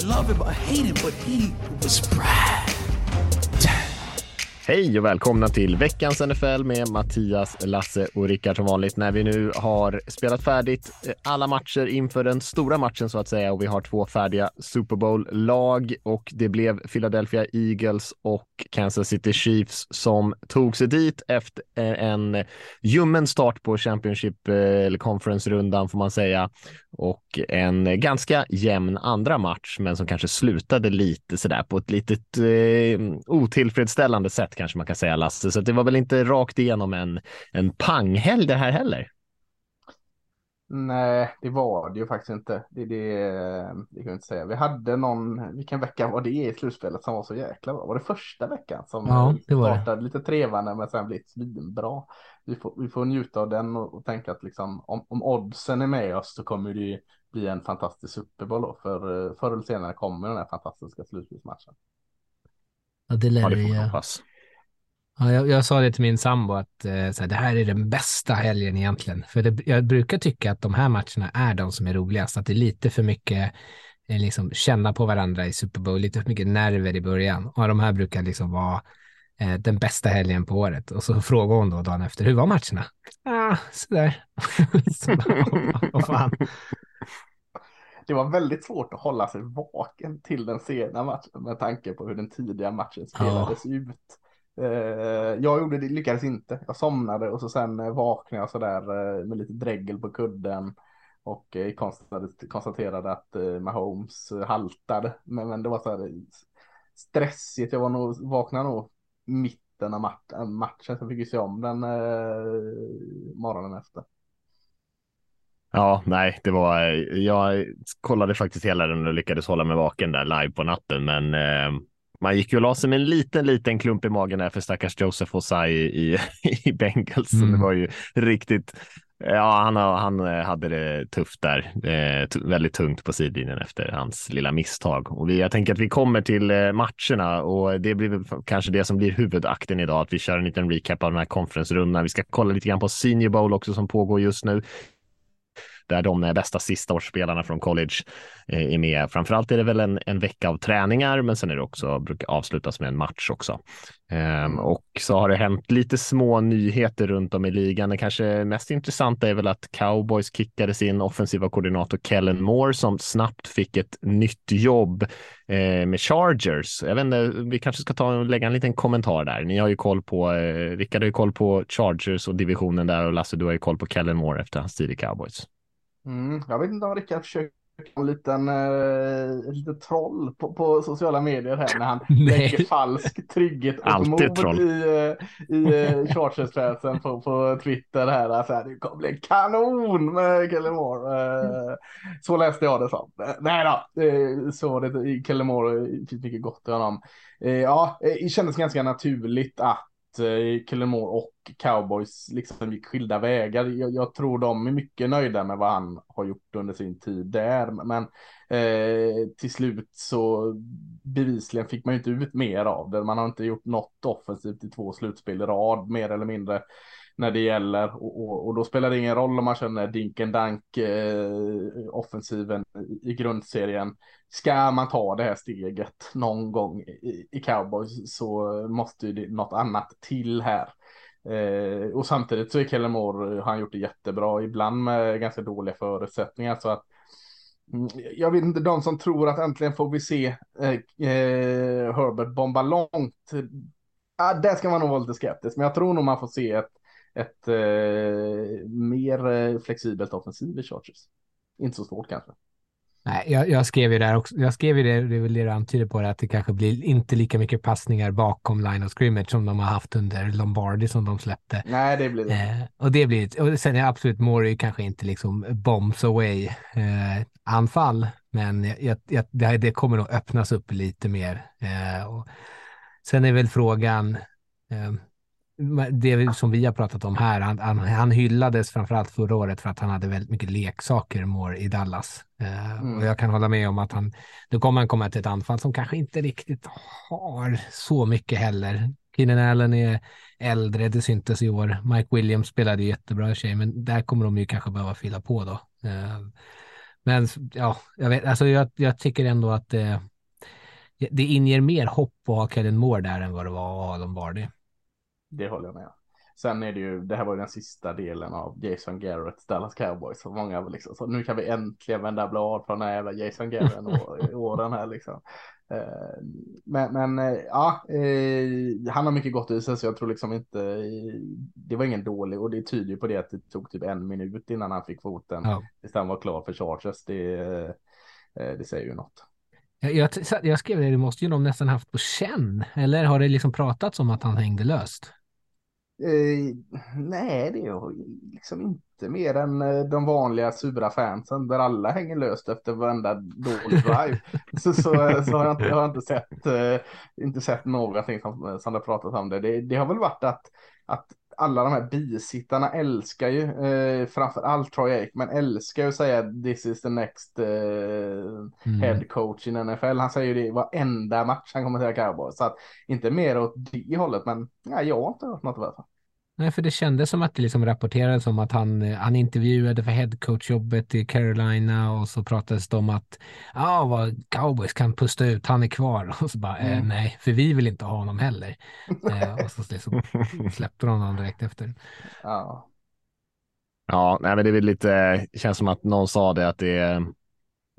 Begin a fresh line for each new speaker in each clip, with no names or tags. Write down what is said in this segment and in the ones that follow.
Love him or hate him, but he was Brad.
Hej och välkomna till veckans NFL med Mattias, Lasse och Rickard som vanligt när vi nu har spelat färdigt eh, alla matcher inför den stora matchen så att säga och vi har två färdiga Super Bowl-lag. Och det blev Philadelphia Eagles och Kansas City Chiefs som tog sig dit efter eh, en ljummen start på Championship eh, eller Conference-rundan får man säga och en ganska jämn andra match men som kanske slutade lite sådär på ett litet eh, otillfredsställande sätt kanske man kan säga Lasse. Så det var väl inte rakt igenom en, en panghelg det här heller.
Nej, det var det ju faktiskt inte. Det, det, det kan jag inte säga. Vi hade någon, vilken vecka var det i slutspelet som var så jäkla bra? Var det första veckan som
ja, det var
startade
det.
lite trevande men sen blivit svinbra. Vi får, vi får njuta av den och, och tänka att liksom, om, om oddsen är med oss så kommer det bli en fantastisk Super Bowl då. För eh, förr eller senare kommer den här fantastiska slutspelsmatchen.
Ja, det lär
Ja, det
vi
får hoppas.
Ja, jag, jag sa det till min sambo att eh, här, det här är den bästa helgen egentligen. För det, jag brukar tycka att de här matcherna är de som är roligast. Att det är lite för mycket eh, liksom, känna på varandra i Super Bowl, lite för mycket nerver i början. Och de här brukar liksom vara eh, den bästa helgen på året. Och så frågar hon då dagen efter, hur var matcherna? Ah, sådär. så, vad fan.
Det var väldigt svårt att hålla sig vaken till den sena matchen med tanke på hur den tidiga matchen spelades ut. Eh, jag gjorde det, lyckades inte. Jag somnade och så sen eh, vaknade jag sådär eh, med lite dregel på kudden och eh, konstaterade, att Mahomes haltade. Men, men det var så här stressigt. Jag var nog, vaknade nog mitten av mat matchen. Så fick ju se om den eh, morgonen efter.
Ja, nej, det var, jag kollade faktiskt hela den och lyckades hålla mig vaken där live på natten, men eh, man gick ju och la sig med en liten, liten klump i magen där för stackars Joseph Osai i, i Bengals. Mm. Det var ju riktigt, ja, han, han hade det tufft där, eh, väldigt tungt på sidlinjen efter hans lilla misstag. Och vi, jag tänker att vi kommer till eh, matcherna och det blir kanske det som blir huvudakten idag, att vi kör en liten recap av den här konferensrundan. Vi ska kolla lite grann på Senior Bowl också som pågår just nu där de bästa sista årsspelarna från college är med. Framförallt är det väl en, en vecka av träningar, men sen är det också brukar avslutas med en match också. Um, och så har det hänt lite små nyheter runt om i ligan. Det kanske mest intressanta är väl att Cowboys kickade sin offensiva koordinator Kellen Moore som snabbt fick ett nytt jobb eh, med Chargers. Jag vet inte, vi kanske ska ta och lägga en liten kommentar där. Ni har ju koll på, eh, Rickard har ju koll på Chargers och divisionen där och Lasse, du har ju koll på Kellen Moore efter hans tid i Cowboys.
Mm, jag vet inte om Rickard försöker en liten, en liten troll på, på sociala medier här när han lägger falsk trygghet och mod troll. i, uh, i uh, Chargers-fansen på, på Twitter här. Alltså, det kommer bli kanon med Kellemore. Uh, så läste jag det som. Nej då, uh, så det, Kellemore finns mycket gott i honom. ja, det kändes ganska naturligt att Eh, Killemore och Cowboys liksom gick skilda vägar. Jag, jag, tror de är mycket nöjda med vad han har gjort under sin tid där. Men eh, till slut så bevisligen fick man ju inte ut mer av det. Man har inte gjort något offensivt i två slutspel i rad mer eller mindre när det gäller och, och, och, då spelar det ingen roll om man känner dinken dank eh, offensiven i, i grundserien. Ska man ta det här steget någon gång i, i cowboys så måste ju det något annat till här. Eh, och samtidigt så är Kellen Moore, har han gjort det jättebra, ibland med ganska dåliga förutsättningar så att mm, jag vet inte, de som tror att äntligen får vi se eh, eh, Herbert bomba långt. Eh, ah, där ska man nog vara lite skeptisk, men jag tror nog man får se ett ett eh, mer flexibelt offensiv i Chargers. Inte så svårt kanske.
Nej, jag, jag, skrev ju där också. Jag skrev ju det, det är väl det du antyder på det, att det kanske blir inte lika mycket passningar bakom line of scrimmage som de har haft under Lombardi som de släppte.
Nej, det blir det. Eh,
och det blir, och sen är absolut Mori kanske inte liksom bombs away eh, anfall, men jag, jag, det, det kommer nog öppnas upp lite mer. Eh, och sen är väl frågan, eh, det som vi har pratat om här, han, han, han hyllades framförallt förra året för att han hade väldigt mycket leksaker more i Dallas. Uh, mm. Och jag kan hålla med om att han, nu kommer han komma till ett anfall som kanske inte riktigt har så mycket heller. Keenan Allen är äldre, det syntes i år. Mike Williams spelade jättebra i sig, men där kommer de ju kanske behöva fylla på då. Uh, men ja, jag, vet, alltså jag, jag tycker ändå att det, det inger mer hopp att ha Kellen Moore där än vad det var att ha Lombardi.
Det håller jag med Sen är det ju, det här var ju den sista delen av Jason Garretts Dallas Cowboys. Så många liksom, så nu kan vi äntligen vända blad från den här jävla Jason Garrett åren här liksom. Eh, men, men eh, ja, eh, han har mycket gott i sig så jag tror liksom inte, det var ingen dålig och det tyder ju på det att det tog typ en minut innan han fick foten. Ja. Tills han var klar för Chargers. Det, det säger ju något.
Jag, jag, jag skrev det, det måste ju de nästan haft på känn. Eller har det liksom pratats om att han hängde löst?
Eh, nej, det är liksom inte mer än eh, de vanliga sura fansen där alla hänger löst efter varenda dålig drive. så, så, eh, så, har jag inte, jag har inte sett, eh, inte sett någonting som, som har pratat om det. det. det. har väl varit att, att alla de här bisittarna älskar ju, eh, framför allt Troy Aikman älskar ju att säga this is the next eh, mm. head coach in NFL. Han säger ju det i varenda match han kommer till Cowboys. Så att inte mer åt det hållet, men ja, jag har inte hört något i alla fall.
Nej, för det kändes som att det liksom rapporterades om att han, han intervjuade för headcoachjobbet i Carolina och så pratades det om att ja, vad cowboys kan pusta ut, han är kvar. Och så bara, eh, mm. eh, nej, för vi vill inte ha honom heller. eh, och så liksom släppte de honom direkt efter.
Ja.
Ja, nej, men det är väl lite, känns som att någon sa det att det är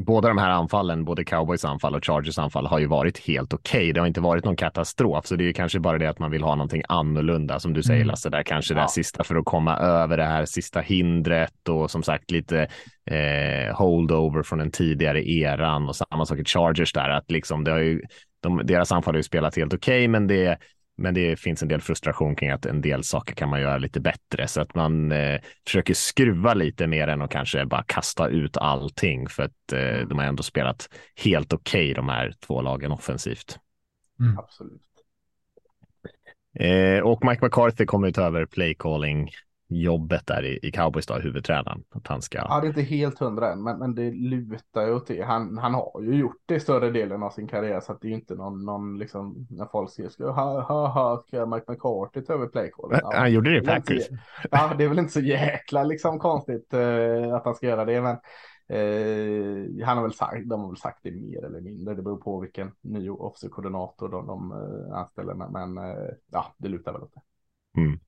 båda de här anfallen, både Cowboys anfall och Chargers anfall, har ju varit helt okej. Okay. Det har inte varit någon katastrof, så det är ju kanske bara det att man vill ha någonting annorlunda, som du säger mm. Lasse, där kanske ja. det sista för att komma över det här sista hindret och som sagt lite eh, holdover från den tidigare eran och samma sak i Chargers där, att liksom det har ju, de, deras anfall har ju spelat helt okej, okay, men det men det finns en del frustration kring att en del saker kan man göra lite bättre så att man eh, försöker skruva lite mer än att kanske bara kasta ut allting för att eh, mm. de har ändå spelat helt okej okay, de här två lagen offensivt.
Mm. Absolut.
Eh, och Mike McCarthy kommer att ta över play calling jobbet där i, i Cowboys då, huvudtränaren. Att han ska...
Ja, det är inte helt hundra än, men, men det lutar ju åt det. Han, han har ju gjort det större delen av sin karriär, så att det är ju inte någon, någon liksom, när folk ska, ha, ha, ha, ska Mike McCarthy ta över playcallen?
Ja, han gjorde det i Packers.
Ja, det är väl inte så jäkla liksom konstigt uh, att han ska göra det, men uh, han har väl sagt, de har väl sagt det mer eller mindre. Det beror på vilken ny officer-koordinator de, de uh, anställer, men, men ja, det lutar väl åt det.
Mm.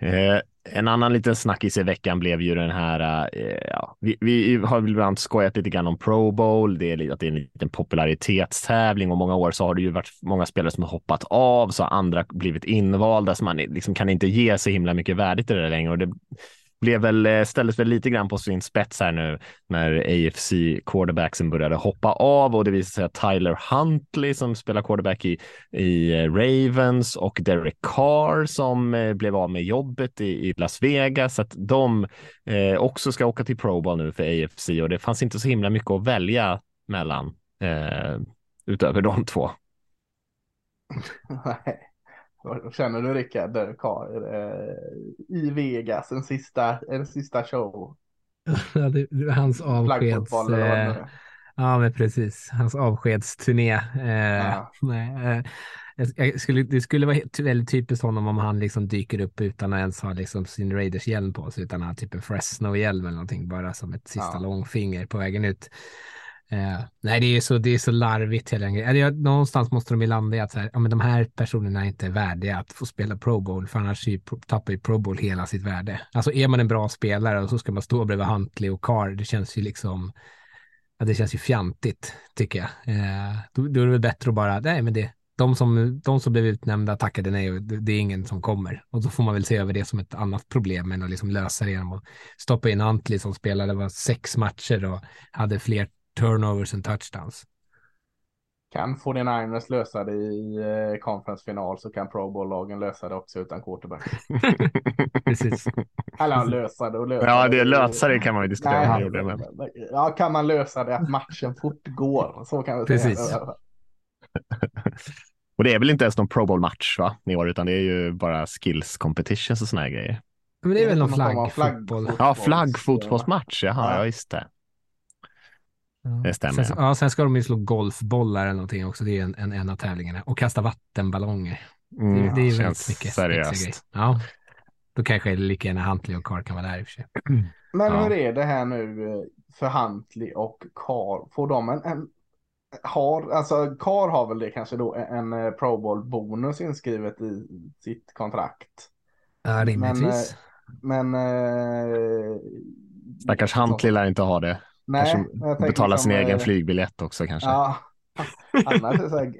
Eh, en annan liten snackis i veckan blev ju den här, eh, ja, vi, vi har ibland skojat lite grann om Pro Bowl, det är, att det är en liten popularitetstävling och många år så har det ju varit många spelare som har hoppat av, så har andra blivit invalda, så man liksom kan inte ge så himla mycket värdigt i det längre. Och det, blev väl, eh, ställdes väl lite grann på sin spets här nu när AFC quarterbacksen började hoppa av och det visade sig att Tyler Huntley som spelar quarterback i, i eh, Ravens och Derek Carr som eh, blev av med jobbet i, i Las Vegas, att de eh, också ska åka till Pro Bowl nu för AFC och det fanns inte så himla mycket att välja mellan eh, utöver de två.
Känner du Rickard, i Vegas, en sista, en sista show?
Hans avskeds... Eh, ja, men precis. Hans avskedsturné. Eh, ja. nej, eh, jag skulle, det skulle vara väldigt typiskt honom om han liksom dyker upp utan att ens ha liksom sin Raiders-hjälm på sig, utan att ha typ en Fresno-hjälm eller någonting, bara som ett sista ja. långfinger på vägen ut. Eh, nej, det är så, det är så larvigt hela grejen. Någonstans måste de ju landa i att så här, ja, men de här personerna är inte värdiga att få spela Pro Bowl, för annars tappar ju Pro Bowl hela sitt värde. Alltså är man en bra spelare och så ska man stå bredvid Huntley och Carr, det känns ju liksom, ja, det känns ju fjantigt tycker jag. Eh, då, då, är det väl bättre att bara, nej men det, de som, de som blev utnämnda tackade nej och det, det är ingen som kommer. Och då får man väl se över det som ett annat problem än att liksom lösa det genom att stoppa in Huntley som spelade var sex matcher och hade fler turnovers and touchdowns.
Kan 49ers lösa det i eh, conference-final så kan Pro Bowl-lagen lösa det också utan quarterback.
Precis.
Eller lösa det och lösa
Ja, det lösa det kan man ju diskutera.
Nej,
med.
Ja, kan man lösa det att matchen fortgår? Så kan vi
Precis.
säga.
Och det är väl inte ens någon Pro Bowl-match va, i år, utan det är ju bara skills competitions och såna här grejer.
Men det är väl någon flaggfotboll.
flaggfotboll.
Ja, flaggfotbollsmatch, jaha,
Ja.
ja just det.
Ja.
Det stämmer,
Sen,
ja.
sen ska de ju slå golfbollar eller någonting också. Det är en, en, en av tävlingarna. Och kasta vattenballonger.
Mm,
det, det är ju väldigt mycket
seriöst.
Ja. Då kanske lika gärna Huntley och Carr kan vara där i och för sig.
Men
Ja.
hur är det här nu eh, för Huntley och Carr? Får de en, en har, alltså Carr har väl det kanske då en, en eh, Pro Bowl bonus inskrivet i sitt kontrakt.
Ja, rimligtvis.
Men eh,
Stackars Huntley lär inte ha det.
Nej,
kanske betala sin egen
eh,
flygbiljett också kanske.
Ja, annars är det så här,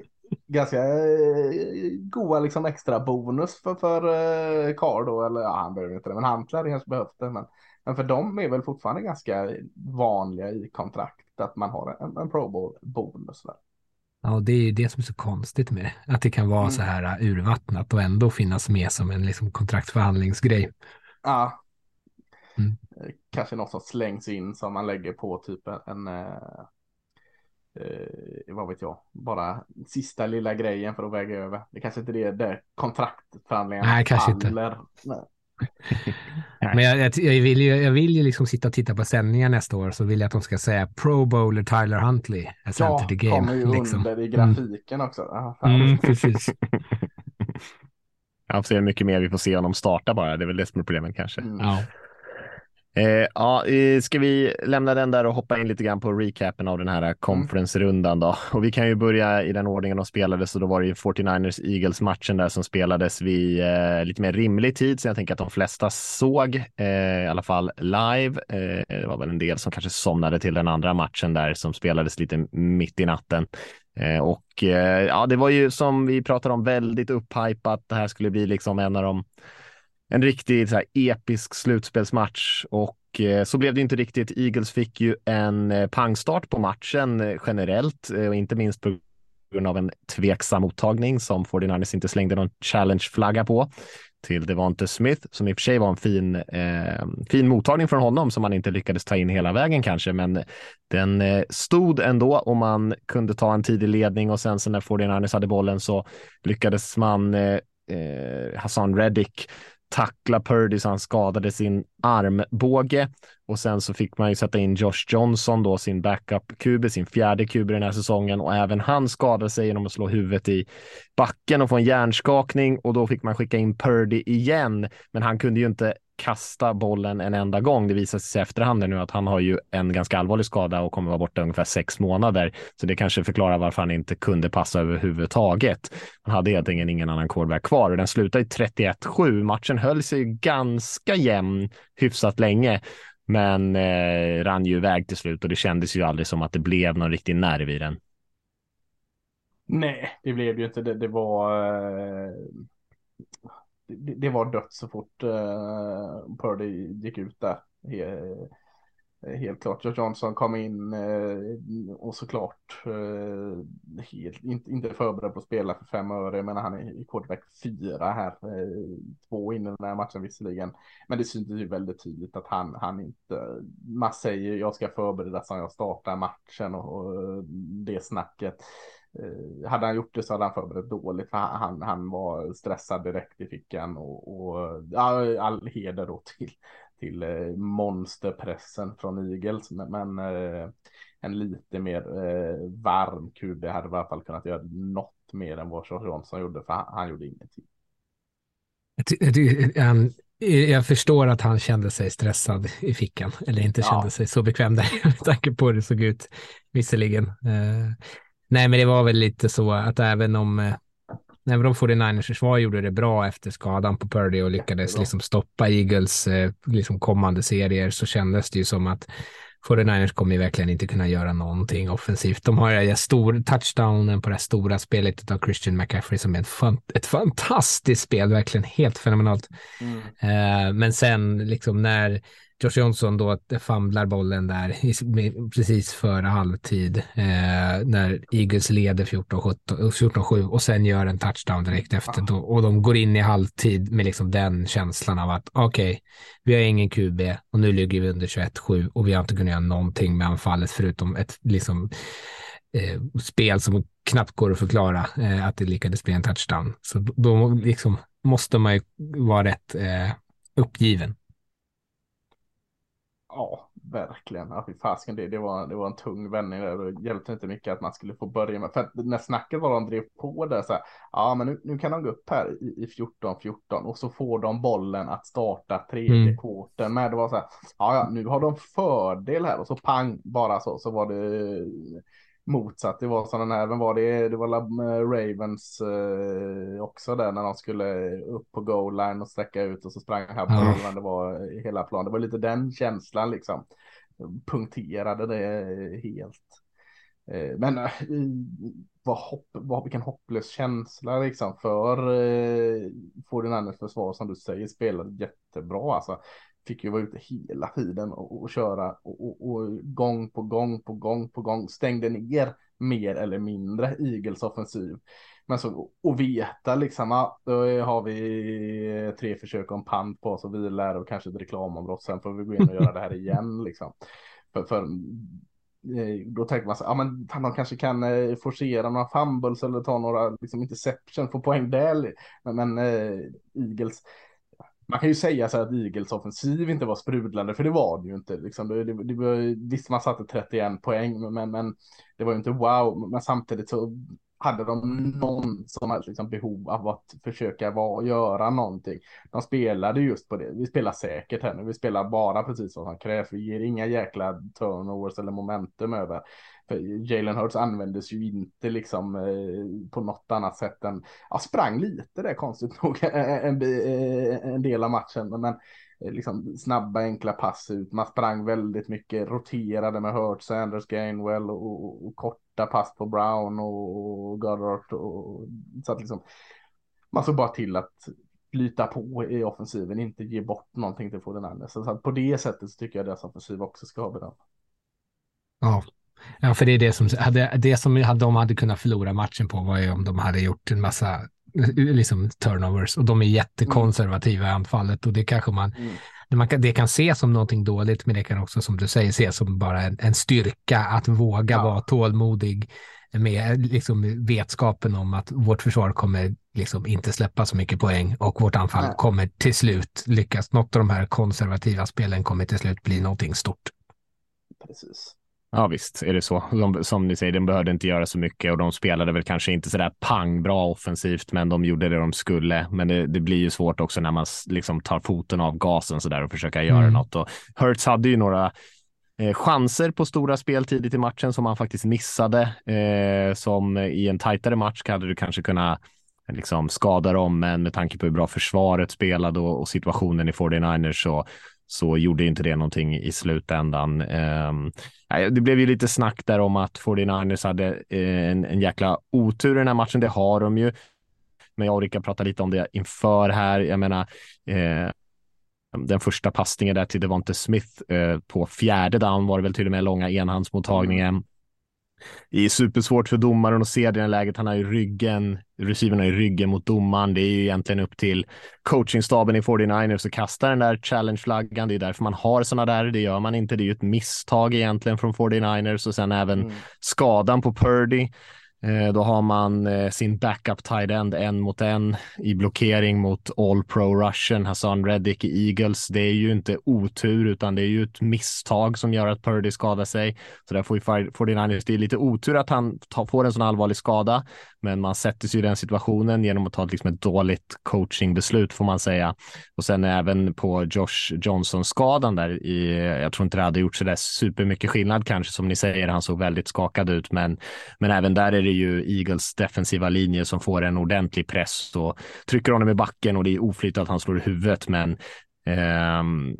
ganska eh, goda liksom extra bonus för, för eh, Carr då, eller ja, han behöver inte det, men hade kanske behövt det. Men, men för dem är väl fortfarande ganska vanliga i kontrakt att man har en, en Pro Bowl bonus. Där.
Ja, och det är ju det som är så konstigt med det. Att det kan vara
Mm.
så här urvattnat och ändå finnas med som en liksom, kontraktsförhandlingsgrej.
Ja.
Mm.
Kanske något som slängs in som man lägger på typ en, en eh, eh, vad vet jag, bara sista lilla grejen för att väga över. Det kanske inte är det där kontraktförhandlingarna
Nej, kanske inte.
faller. Nej.
Men jag, jag, jag, vill ju, jag vill ju liksom sitta och titta på sändningar nästa år så vill jag att de ska säga Pro Bowler Tyler Huntley
Ja,
the game.
kommer ju
liksom.
under i grafiken också. Ja, fan.
Mm, precis.
Jag får se hur mycket mer vi får se honom starta bara. Det är väl det som är problemet kanske.
Mm.
Ja.
Eh, ja, eh, ska vi lämna den där och hoppa in lite grann på recapen av den här conference-rundan då? Och vi kan ju börja i den ordningen de spelades och då var det ju 49ers Eagles-matchen där som spelades vid eh, lite mer rimlig tid, så jag tänker att de flesta såg, eh, i alla fall live. Eh, det var väl en del som kanske somnade till den andra matchen där som spelades lite mitt i natten. Eh, och eh, ja, det var ju som vi pratade om väldigt upphypat. Det här skulle bli liksom en av de en riktigt så här episk slutspelsmatch. Och eh, så blev det inte riktigt. Eagles fick ju en eh, pangstart på matchen eh, generellt eh, och inte minst på grund av en tveksam mottagning som 49ers inte slängde någon challenge-flagga på. Till Devonte Smith som i och för sig var en fin, eh, fin mottagning från honom som man inte lyckades ta in hela vägen kanske, men den eh, stod ändå. Och man kunde ta en tidig ledning och sen så när 49ers hade bollen så lyckades man eh, eh, Hassan Reddick tackla Purdy så han skadade sin armbåge. Och sen så fick man ju sätta in Josh Johnson då sin backup-QB, sin fjärde QB den här säsongen. Och även han skadade sig genom att slå huvudet i backen och få en hjärnskakning. Och då fick man skicka in Purdy igen. Men han kunde ju inte kasta bollen en enda gång. Det visar sig i efterhand nu att han har ju en ganska allvarlig skada och kommer vara borta ungefär sex månader. Så det kanske förklarar varför han inte kunde passa överhuvudtaget. Han hade helt enkelt ingen annan quarterback kvar och den slutade i 31-7. Matchen höll sig ganska jämn hyfsat länge men eh, rann ju iväg till slut och det kändes ju aldrig som att det blev någon riktig nerv i den.
Nej, det blev ju inte det. Det var, eh, det, det var dött så fort uh, Purdy gick ut där. He, helt klart. George Johnson kom in uh, och såklart uh, helt, inte, inte förberedd på att spela för fem öre. Jag menar han är i quarterback fyra här. Två in i den här matchen visserligen. Men det syntes ju väldigt tydligt att han, han inte, man säger jag ska förbereda som jag startar matchen och, och det snacket. Eh, hade han gjort det så hade han förberett dåligt. För han, han, var stressad direkt i fickan och, och all, all heder då till, till eh, monsterpressen från Eagles. Men, men eh, en lite mer varm QB hade i alla fall kunnat göra något mer än vad Josh Johnson gjorde. För han, han gjorde ingenting.
Jag, förstår att han kände sig stressad i fickan, eller inte
Ja.
kände sig så bekväm där med tanke på hur det såg ut, visserligen. Nej, men det var väl lite så att även om, eh, även om 49ers försvar gjorde det bra efter skadan på Purdy och lyckades liksom stoppa Eagles eh, liksom kommande serier så kändes det ju som att 49ers kommer ju verkligen inte kunna göra någonting offensivt. De har ju stor touchdownen på det här stora spelet av Christian McCaffrey som är ett, fan, ett fantastiskt spel, verkligen helt fenomenalt.
Mm.
Eh, men sen liksom när, Josh Johnson då famlar bollen där precis före halvtid eh, när Eagles leder 14-7 och sen gör en touchdown direkt efter då, och de går in i halvtid med liksom den känslan av att okej, okay, vi har ingen QB och nu ligger vi under 21-7 och vi har inte kunnat göra någonting med anfallet förutom ett liksom eh, spel som knappt går att förklara eh, att det lyckades bli en touchdown. Så då liksom måste man ju vara rätt eh, uppgiven.
Ja, verkligen. Ja, fasken, det, det, var, det var en tung vändning där. Det hjälpte inte mycket att man skulle få börja med. För att när snacket var de drev på där så här. Ja, men nu, nu kan de gå upp här i, i 14-14 och så får de bollen att starta tredje mm. kvarten med. Det var så här. Ja, ja, nu har de fördel här och så pang bara så så var det motsatt. Det var sådana här, vem var det? Det var Ravens eh, också där när de skulle upp på goal line och sträcka ut och så sprang här på ja. det var hela planen. Det var lite den känslan liksom. Punkterade det helt. Eh, men eh, vad hopp, vad, vilken hopplös känsla liksom för eh, Fordinanders försvar som du säger spelade jättebra alltså fick ju vara ute hela tiden och, och köra och, och, och, gång på gång på gång på gång stängde ner mer eller mindre Eagles offensiv. Men så och veta liksom att då har vi tre försök om pant på oss och vilar och kanske ett reklamombrott. Sen får vi gå in och göra det här igen liksom. För, för eh, då tänker man så ja men de kanske kan eh, forcera några fumbles eller ta några liksom interception, få poäng där. Men, men äh, Eagles man kan ju säga så här att Eagles offensiv inte var sprudlande, för det var det ju inte. Liksom. Det, det, det var, visst, man satte 31 poäng, men, men det var ju inte wow. Men samtidigt så hade de någon som helst liksom behov av att försöka vara, göra någonting. De spelade just på det. Vi spelar säkert här nu. Vi spelar bara precis vad som krävs. Vi ger inga jäkla turnovers eller momentum över. För Jalen Hurts användes ju inte liksom eh, på något annat sätt än, ja, sprang lite där konstigt nog eh, en, eh, en del av matchen, men eh, liksom snabba enkla pass ut. Man sprang väldigt mycket, roterade med Hurts, Sanders, Gainwell och, och, och korta pass på Brown och, och Goddard. Och, så att liksom, man såg bara till att flyta på i offensiven, inte ge bort någonting till Fodenanders. Så att på det sättet så tycker jag deras offensiv också ska ha beröm.
Ja, Ja, för det är det som, hade, det som de hade kunnat förlora matchen på var ju om de hade gjort en massa liksom, turnovers och de är jättekonservativa i anfallet och det kanske man, mm. man kan, det kan ses som någonting dåligt, men det kan också som du säger ses som bara en, en styrka att våga ja. vara tålmodig med liksom vetskapen om att vårt försvar kommer liksom inte släppa så mycket poäng och vårt anfall Nej. kommer till slut lyckas. Något av de här konservativa spelen kommer till slut bli någonting stort.
Precis.
Ja visst är det så. De, som ni säger, de behövde inte göra så mycket och de spelade väl kanske inte så där pang bra offensivt, men de gjorde det de skulle. Men det, det blir ju svårt också när man liksom tar foten av gasen så där och försöka göra mm. något. Och Hurts hade ju några eh, chanser på stora spel tidigt i matchen som han faktiskt missade. Eh, som i en tajtare match hade du kanske kunnat liksom skada dem, men med tanke på hur bra försvaret spelade och, och situationen i 49ers så så gjorde inte det någonting i slutändan. Ehm, det blev ju lite snack där om att 49ers hade eh, en, en jäkla otur i den här matchen. Det har de ju. Men jag och Rickard pratade lite om det inför här. Jag menar, eh, den första passningen där till Devonte Smith eh, på fjärde down var det väl till och med långa enhandsmottagningen. Det är supersvårt för domaren att se det här läget. Han har ju ryggen, receivern har ju ryggen mot domaren. Det är ju egentligen upp till coachingstaben i 49ers att kasta den där challenge-flaggan. Det är därför man har sådana där. Det gör man inte. Det är ju ett misstag egentligen från 49ers och sen även mm. skadan på Purdy Eh, då har man eh, sin backup tight end en mot en i blockering mot All Pro Russian, Hassan Reddick i Eagles. Det är ju inte otur utan det är ju ett misstag som gör att Purdy skadar sig. Så där får ju 49ers, det är lite otur att han får en sån allvarlig skada, men man sätter sig i den situationen genom att ta liksom ett dåligt coachingbeslut får man säga. Och sen även på Josh Johnson-skadan där i, jag tror inte det hade gjort så där supermycket skillnad kanske som ni säger, han såg väldigt skakad ut, men, men även där är det ju Eagles defensiva linje som får en ordentlig press och trycker honom i backen och det är oflyt att han slår i huvudet, men um,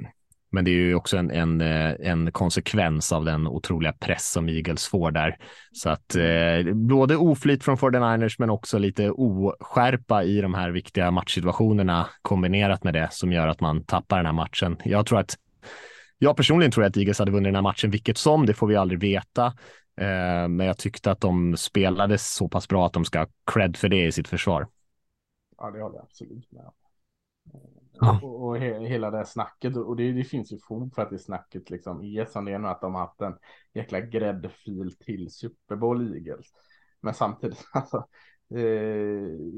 men det är ju också en, en, eh, en konsekvens av den otroliga press som Eagles får där. Så att eh, både oflyt från 49ers men också lite oskärpa i de här viktiga matchsituationerna kombinerat med det som gör att man tappar den här matchen. Jag tror att jag personligen tror att Eagles hade vunnit den här matchen vilket som, det får vi aldrig veta. Eh, men jag tyckte att de spelade så pass bra att de ska ha cred för det i sitt försvar.
Ja, det håller jag absolut med om. Eh, Ja. Och, och he, hela det snacket, och det, det, finns ju fog för att det snacket liksom är som det är nu, att de har haft en jäkla gräddfil till Super Bowl Eagles. Men samtidigt, alltså, eh,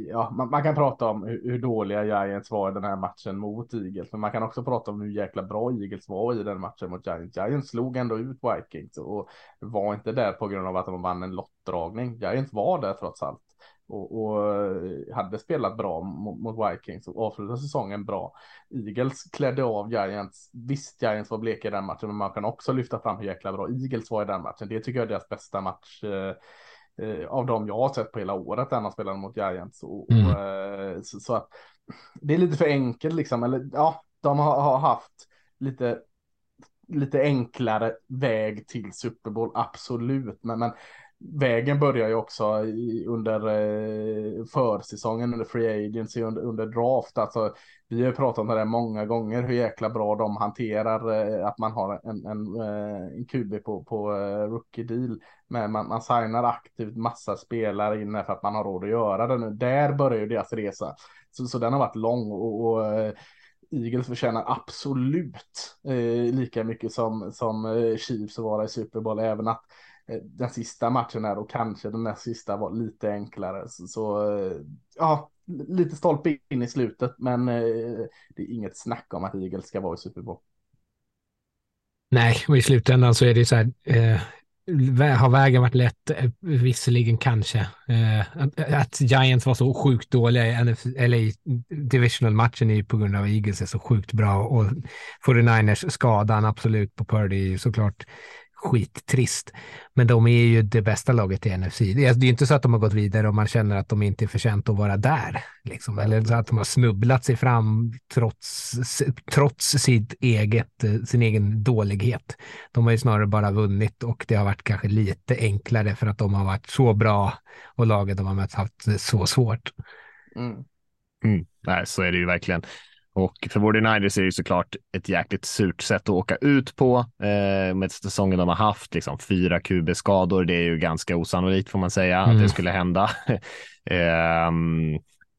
ja, man, man, kan prata om hur, hur, dåliga Giants var i den här matchen mot Eagles, men man kan också prata om hur jäkla bra Eagles var i den matchen mot Giants. Giants slog ändå ut Vikings och var inte där på grund av att de vann en lottdragning. Giants var där trots allt och, och eh, hade spelat bra mot, mot Vikings och avslutade säsongen bra. Eagles klädde av Giants. Visst, Giants var bleka i den matchen, men man kan också lyfta fram hur jäkla bra Eagles var i den matchen. Det tycker jag är deras bästa match eh, eh av dem jag har sett på hela året, den har spelat mot Giants. Och, mm. och eh, så, så, att det är lite för enkelt liksom, eller ja, de har, har haft lite lite enklare väg till Super Bowl, absolut. Men, men vägen börjar ju också i, under eh, försäsongen, under free agency, under, under draft. Alltså, vi har pratat om det många gånger, hur jäkla bra de hanterar eh, att man har en, en, eh, en QB på, på eh, rookie deal. Men man, man signar aktivt massa spelare in för att man har råd att göra det nu. Där börjar ju deras resa. Så, så den har varit lång och, och eh, Eagles förtjänar absolut eh, lika mycket som, som eh, Chiefs att vara i Super Bowl, även att Eh, den sista matchen här och kanske den näst sista var lite enklare. Så, så eh, ja, lite stolpe in i slutet, men eh, det är inget snack om att Eagles ska vara i Super Bowl.
Nej, och i slutändan så är det så här, eh, har vägen varit lätt? Eh, visserligen kanske. Eh, att, att, Giants var så sjukt dåliga i, NFC, eller divisional-matchen är ju på grund av Eagles är så sjukt bra och 49ers skadan absolut på Purdy är såklart skittrist. Men de är ju det bästa laget i NFC. Det är, ju inte så att de har gått vidare och man känner att de inte är förtjänta att vara där. Liksom. Eller så att de har snubblat sig fram trots, trots sitt eget, sin egen dålighet. De har ju snarare bara vunnit och det har varit kanske lite enklare för att de har varit så bra och laget de har mött haft så svårt.
Mm. Mm. Nej, så är det ju verkligen. Och för 49ers är det såklart ett jäkligt surt sätt att åka ut på eh, med säsongen de har haft. Liksom fyra QB-skador, det är ju ganska osannolikt får man säga mm. att det mm. skulle hända. eh,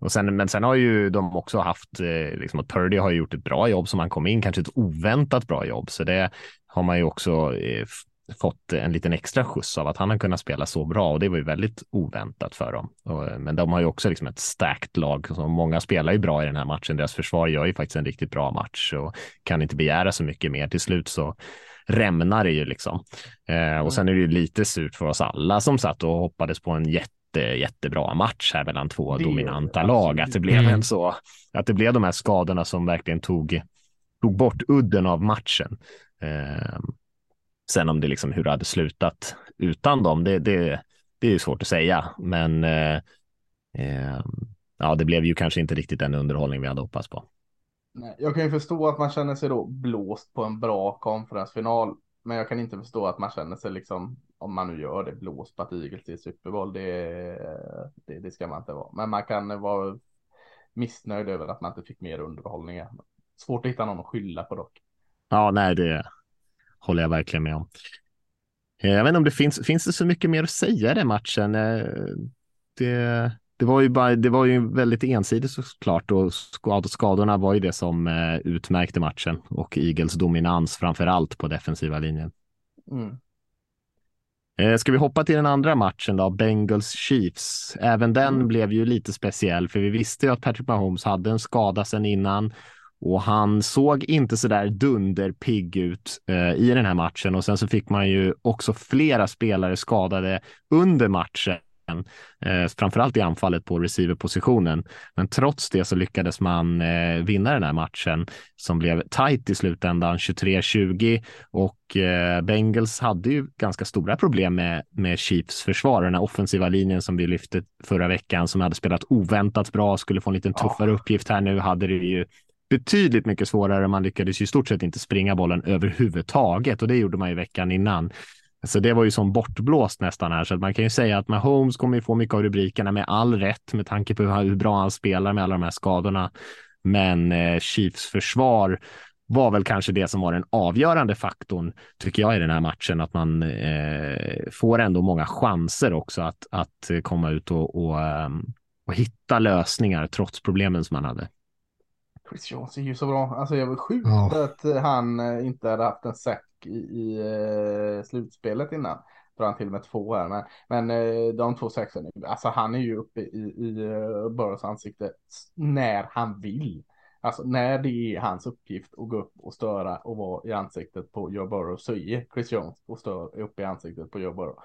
och sen, men sen har ju de också haft, eh, liksom att Purdy har gjort ett bra jobb som han kom in, kanske ett oväntat bra jobb. Så det har man ju också eh, fått en liten extra skjuts av att han har kunnat spela så bra och det var ju väldigt oväntat för dem. Och, men de har ju också liksom ett starkt lag. Så många spelar ju bra i den här matchen. Deras försvar gör ju faktiskt en riktigt bra match och kan inte begära så mycket mer. Till slut så rämnar det ju liksom. Eh, och sen är det ju lite surt för oss alla som satt och hoppades på en jätte jättebra match här mellan två det dominanta lag. Att det blev en så, att det blev de här skadorna som verkligen tog, tog bort udden av matchen. Eh, Sen om det liksom hur det hade slutat utan dem, det, det, det är svårt att säga. Men eh, eh, ja, det blev ju kanske inte riktigt den underhållning vi hade hoppats på.
Nej, jag kan ju förstå att man känner sig då blåst på en bra konferensfinal. Men jag kan inte förstå att man känner sig liksom, om man nu gör det, blåst på att Eagles är Super Bowl. Det, det, det, ska man inte vara. Men man kan vara missnöjd över att man inte fick mer underhållning. Svårt att hitta någon att skylla på dock.
Ja, nej, det, håller jag verkligen med om. Eh, jag vet inte om det finns, finns det så mycket mer att säga i den matchen? Eh, det, det var ju bara, det var ju väldigt ensidigt såklart och skadorna var ju det som eh, utmärkte matchen och Eagles dominans framför allt på defensiva linjen. Mm. Ska vi hoppa till den andra matchen då, Bengals Chiefs? Även den mm. blev ju lite speciell, för vi visste ju att Patrick Mahomes hade en skada sedan innan och han såg inte så där dunderpigg ut eh, i den här matchen och sen så fick man ju också flera spelare skadade under matchen. Eh, framförallt i anfallet på receiverpositionen. Men trots det så lyckades man eh, vinna den här matchen som blev tight i slutändan 23-20 och eh, Bengals hade ju ganska stora problem med, med Chiefs försvar, den här offensiva linjen som vi lyfte förra veckan som hade spelat oväntat bra, skulle få en liten tuffare uppgift här nu, hade det ju betydligt mycket svårare. Man lyckades ju i stort sett inte springa bollen överhuvudtaget och det gjorde man ju veckan innan. Så det var ju som bortblåst nästan här, så att man kan ju säga att Mahomes kommer ju få mycket av rubrikerna med all rätt med tanke på hur bra han spelar med alla de här skadorna. Men eh, Chiefs försvar var väl kanske det som var den avgörande faktorn, tycker jag, i den här matchen. Att man eh, får ändå många chanser också att, att komma ut och, och, eh, och hitta lösningar trots problemen som man hade.
Chris Jones är ju så bra. Alltså jag var sjukt ja. att han eh, inte hade haft en säck i, i uh, slutspelet innan. Drar han till och med två här. Men, men de två sexorna, alltså han är ju uppe i, i Burrows ansikte när han vill. Alltså när det är hans uppgift att gå upp och störa och vara i ansiktet på Joe Burrow så är Chris Jones och stör upp i ansiktet på Joe Burrow.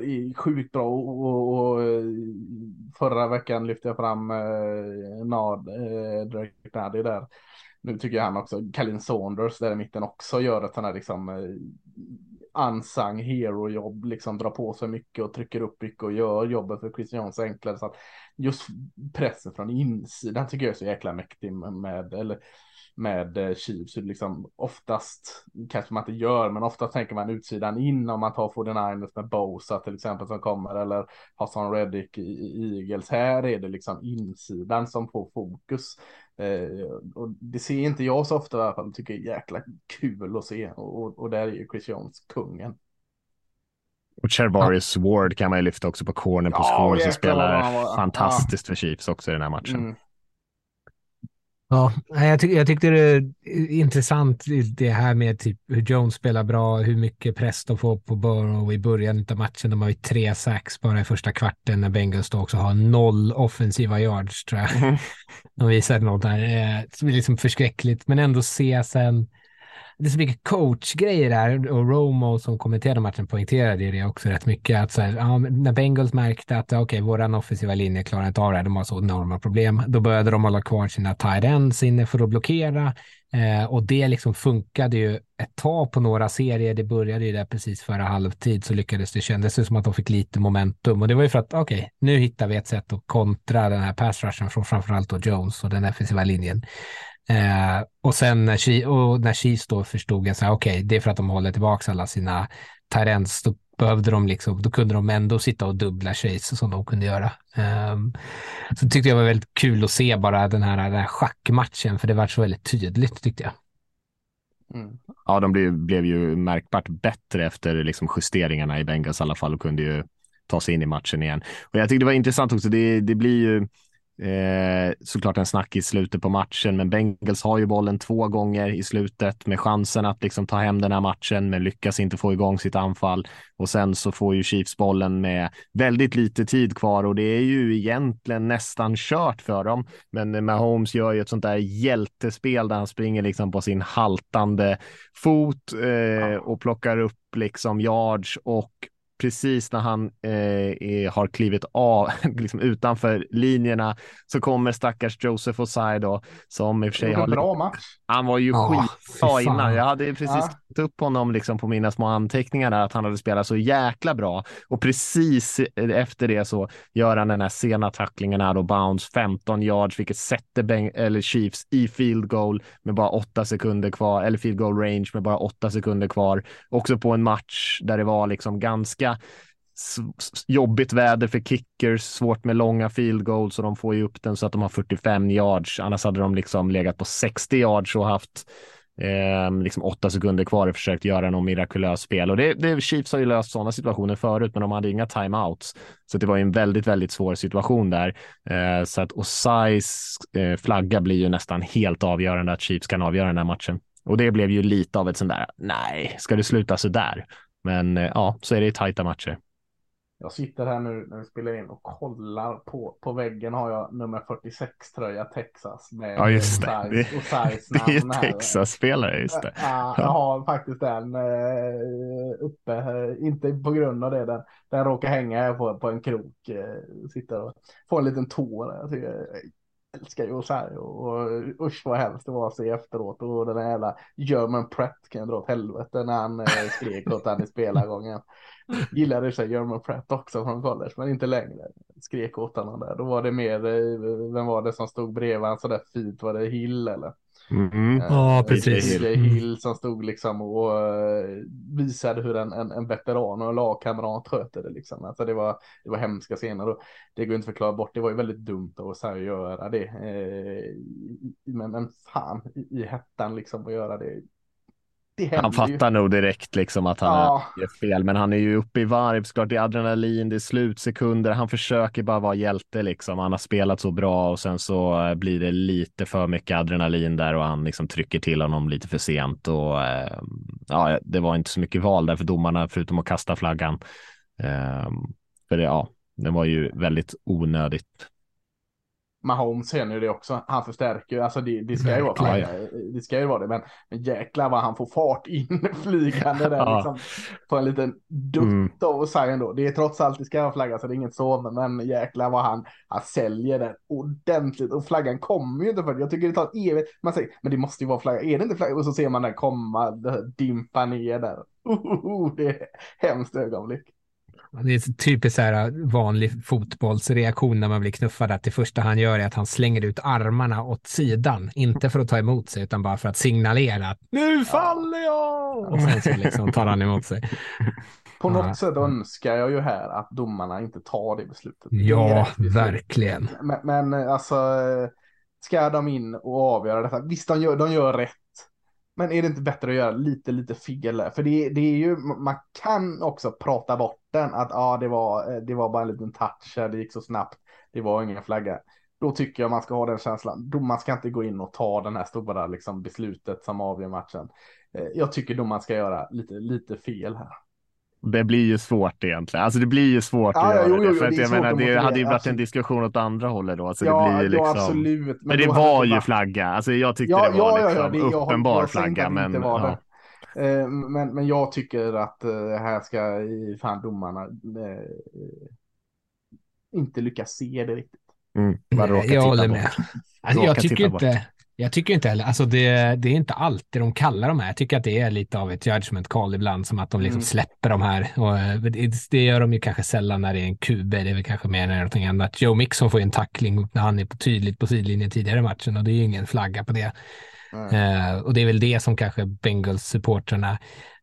Är sjukt bra och, och, och, eh, förra veckan lyfte jag fram eh, Nad, eh, Drake Naddy där. Nu tycker jag han också, Kalin Saunders där i mitten också gör ett sånt här liksom eh, unsung hero-jobb, liksom drar på sig mycket och trycker upp mycket och gör jobbet för Chris Jones enklare. Så att just pressen från insidan tycker jag är så jäkla mäktig med, eller med eh, Chiefs. Liksom oftast kanske man inte gör, men ofta tänker man utsidan in om man tar 49ers med Bosa till exempel som kommer eller Hassan Reddick i Eagles. Här är det liksom insidan som får fokus. Eh, och det ser inte jag så ofta i alla fall. Tycker det är jäkla kul att se och, och, och där är ju Chris Jones kungen.
Och Chervarius ja. Ward kan man ju lyfta också på cornerposition ja, som spelar fantastiskt ja. för Chiefs också i den här matchen. Mm.
Ja, jag, tyck, jag tyckte det är intressant det här med typ hur Jones spelar bra, hur mycket press de får på Burrow i början av matchen. De har ju tre sax bara i första kvarten när Bengals då också har noll offensiva yards tror jag. Mm. De visade något där eh, är liksom förskräckligt, men ändå se sen det är så mycket coachgrejer där och Romo som kommenterade matchen poängterade det också rätt mycket. Att så här, ja, när Bengals märkte att okej, okay, våran offensiva linje klarar inte av det här, de har så enorma problem, då började de hålla kvar sina tight ends inne för att blockera eh, och det liksom funkade ju ett tag på några serier. Det började ju där precis före halvtid så lyckades det kändes det som att de fick lite momentum och det var ju för att okej, okay, nu hittar vi ett sätt att kontra den här pass rushen från framförallt då Jones och den offensiva linjen. Eh, och sen när, Chiefs, och när Chiefs då förstod att okej, okay, det är för att de håller tillbaka alla sina Tyrens, då behövde de liksom, då kunde de ändå sitta och dubbla Chase som de kunde göra. Um, så tyckte jag var väldigt kul att se bara den här, den här schackmatchen, för det var så väldigt tydligt tyckte jag.
Mm. Ja, de blev, blev ju märkbart bättre efter liksom justeringarna i Bengals i alla fall och kunde ju ta sig in i matchen igen. Och jag tyckte det var intressant också, det, det blir ju Eh, såklart en snack i slutet på matchen, men Bengals har ju bollen två gånger i slutet med chansen att liksom ta hem den här matchen, men lyckas inte få igång sitt anfall. Och sen så får ju Chiefs bollen med väldigt lite tid kvar och det är ju egentligen nästan kört för dem. Men Mahomes gör ju ett sånt där hjältespel där han springer liksom på sin haltande fot eh, och plockar upp liksom yards och precis när han eh, har klivit av liksom utanför linjerna så kommer stackars Joseph Osai då som i och för sig har...
bra match.
Han var ju ja, skitbra innan. Jag hade precis ja. upp honom liksom på mina små anteckningar där att han hade spelat så jäkla bra och precis efter det så gör han den här sena tacklingen här då bounce 15 yards vilket sätter Beng eller Chiefs i field goal med bara åtta sekunder kvar eller field goal range med bara åtta sekunder kvar. Också på en match där det var liksom ganska jobbigt väder för kickers, svårt med långa field goals och de får ju upp den så att de har 45 yards. Annars hade de liksom legat på 60 yards och haft eh, liksom åtta sekunder kvar och försökt göra något mirakulöst spel. Och det, det, Chiefs har ju löst sådana situationer förut, men de hade inga timeouts. Så det var ju en väldigt, väldigt svår situation där. Eh, så att Osais eh, flagga blir ju nästan helt avgörande att Chiefs kan avgöra den här matchen. Och det blev ju lite av ett sånt där, nej, ska det sluta så där? Men eh, ja, så är det tajta matcher.
Jag sitter här nu när vi spelar in och kollar på, på väggen har jag nummer 46 tröja Texas med
ja, just det. det, och size Det är Texas-spelare, just det.
Ja, jag har faktiskt den uh, uppe, inte på grund av det, den, den råkar hänga på, på en krok. Uh, sitter och får en liten tår. Jag tycker, älskar ju här och usch vad hemskt det var att se efteråt och den där jävla German Pratt kan jag dra åt helvete när han eh, skrek åt han i spelargången. Gillade sig German Pratt också från college men inte längre. Skrek åt honom där. Då var det mer, eh, vem var det som stod bredvid han så där fint? Var det Hill eller? Mm.
Ja, uh, precis.
DJ Hill som stod liksom och uh, visade hur en, en, en veteran och en lagkamrat sköter det liksom. Alltså det var, det var hemska scener och det går inte att förklara bort. Det var ju väldigt dumt av att göra det. Uh, men, men fan, i, i hettan liksom att göra det
han fattar ju. nog direkt liksom att han ja. gör fel, men han är ju uppe i varv. Såklart, det är adrenalin, det är slutsekunder. Han försöker bara vara hjälte liksom. Han har spelat så bra och sen så eh, blir det lite för mycket adrenalin där och han liksom trycker till honom lite för sent och eh, ja, det var inte så mycket val där för domarna förutom att kasta flaggan. Eh, för det, ja, det var ju väldigt onödigt.
Mahomes känner ju det också. Han förstärker alltså det, det ska ju vara det ska ju vara det, men, men jäklar vad han får fart in flygande där ja. liksom. På en liten dutt mm. av Zion då. Det är trots allt, det ska vara flagga så det är inget så, men jäklar vad han, han säljer den ordentligt och flaggan kommer ju inte för Jag tycker det tar evigt. Man säger, men det måste ju vara flagga. Är det inte flagga? Och så ser man den komma, dimpa ner där. Uh, det är hemskt ögonblick.
Det är typiskt så här vanlig fotbollsreaktion när man blir knuffad. Att det första han gör är att han slänger ut armarna åt sidan. Inte för att ta emot sig, utan bara för att signalera att nu faller jag! Och sen så liksom tar han emot sig.
På något ja. sätt önskar jag ju här att domarna inte tar det beslutet.
Ja, det verkligen.
Men, men alltså, ska de in och avgöra detta? Visst, de gör, de gör rätt. Men är det inte bättre att göra lite, lite fel? För det, det är ju, man kan också prata bort den, att ja, det var, eh, det var bara en liten touch, det gick så snabbt, det var ingen flagga. Då tycker jag man ska ha den känslan. Man ska inte gå in och ta den här stora liksom, beslutet som avgör matchen. Eh, jag tycker då man ska göra lite, lite fel här.
Det blir ju svårt egentligen. Alltså det blir ju svårt ja, att göra jo, jo, det. För det, jag menar, det hade ju varit alltså, en diskussion åt andra hållet då. Alltså ja, det blir liksom... ja, absolut. Men, men det var ju flagga. Alltså jag tyckte ja, det var ja, liksom ja, det, uppenbar jag, flagga. Men, ja.
Eh, men, men jag tycker att eh, här ska fan domarna eh, inte lyckas se det riktigt.
Mm, jag håller med. Alltså, jag tycker inte, jag tycker inte heller, alltså det, det, är inte alltid de kallar de här. Jag tycker att det är lite av ett judgment call ibland, som att de liksom mm. släpper de här. Och det, det, gör de ju kanske sällan när det är en QB, det är väl kanske mer än någonting annat. Joe Mixon får ju en tackling när han är på tydligt på sidlinjen tidigare i matchen och det är ju ingen flagga på det. Eh, och det är väl det som kanske Bengals-supportrarna,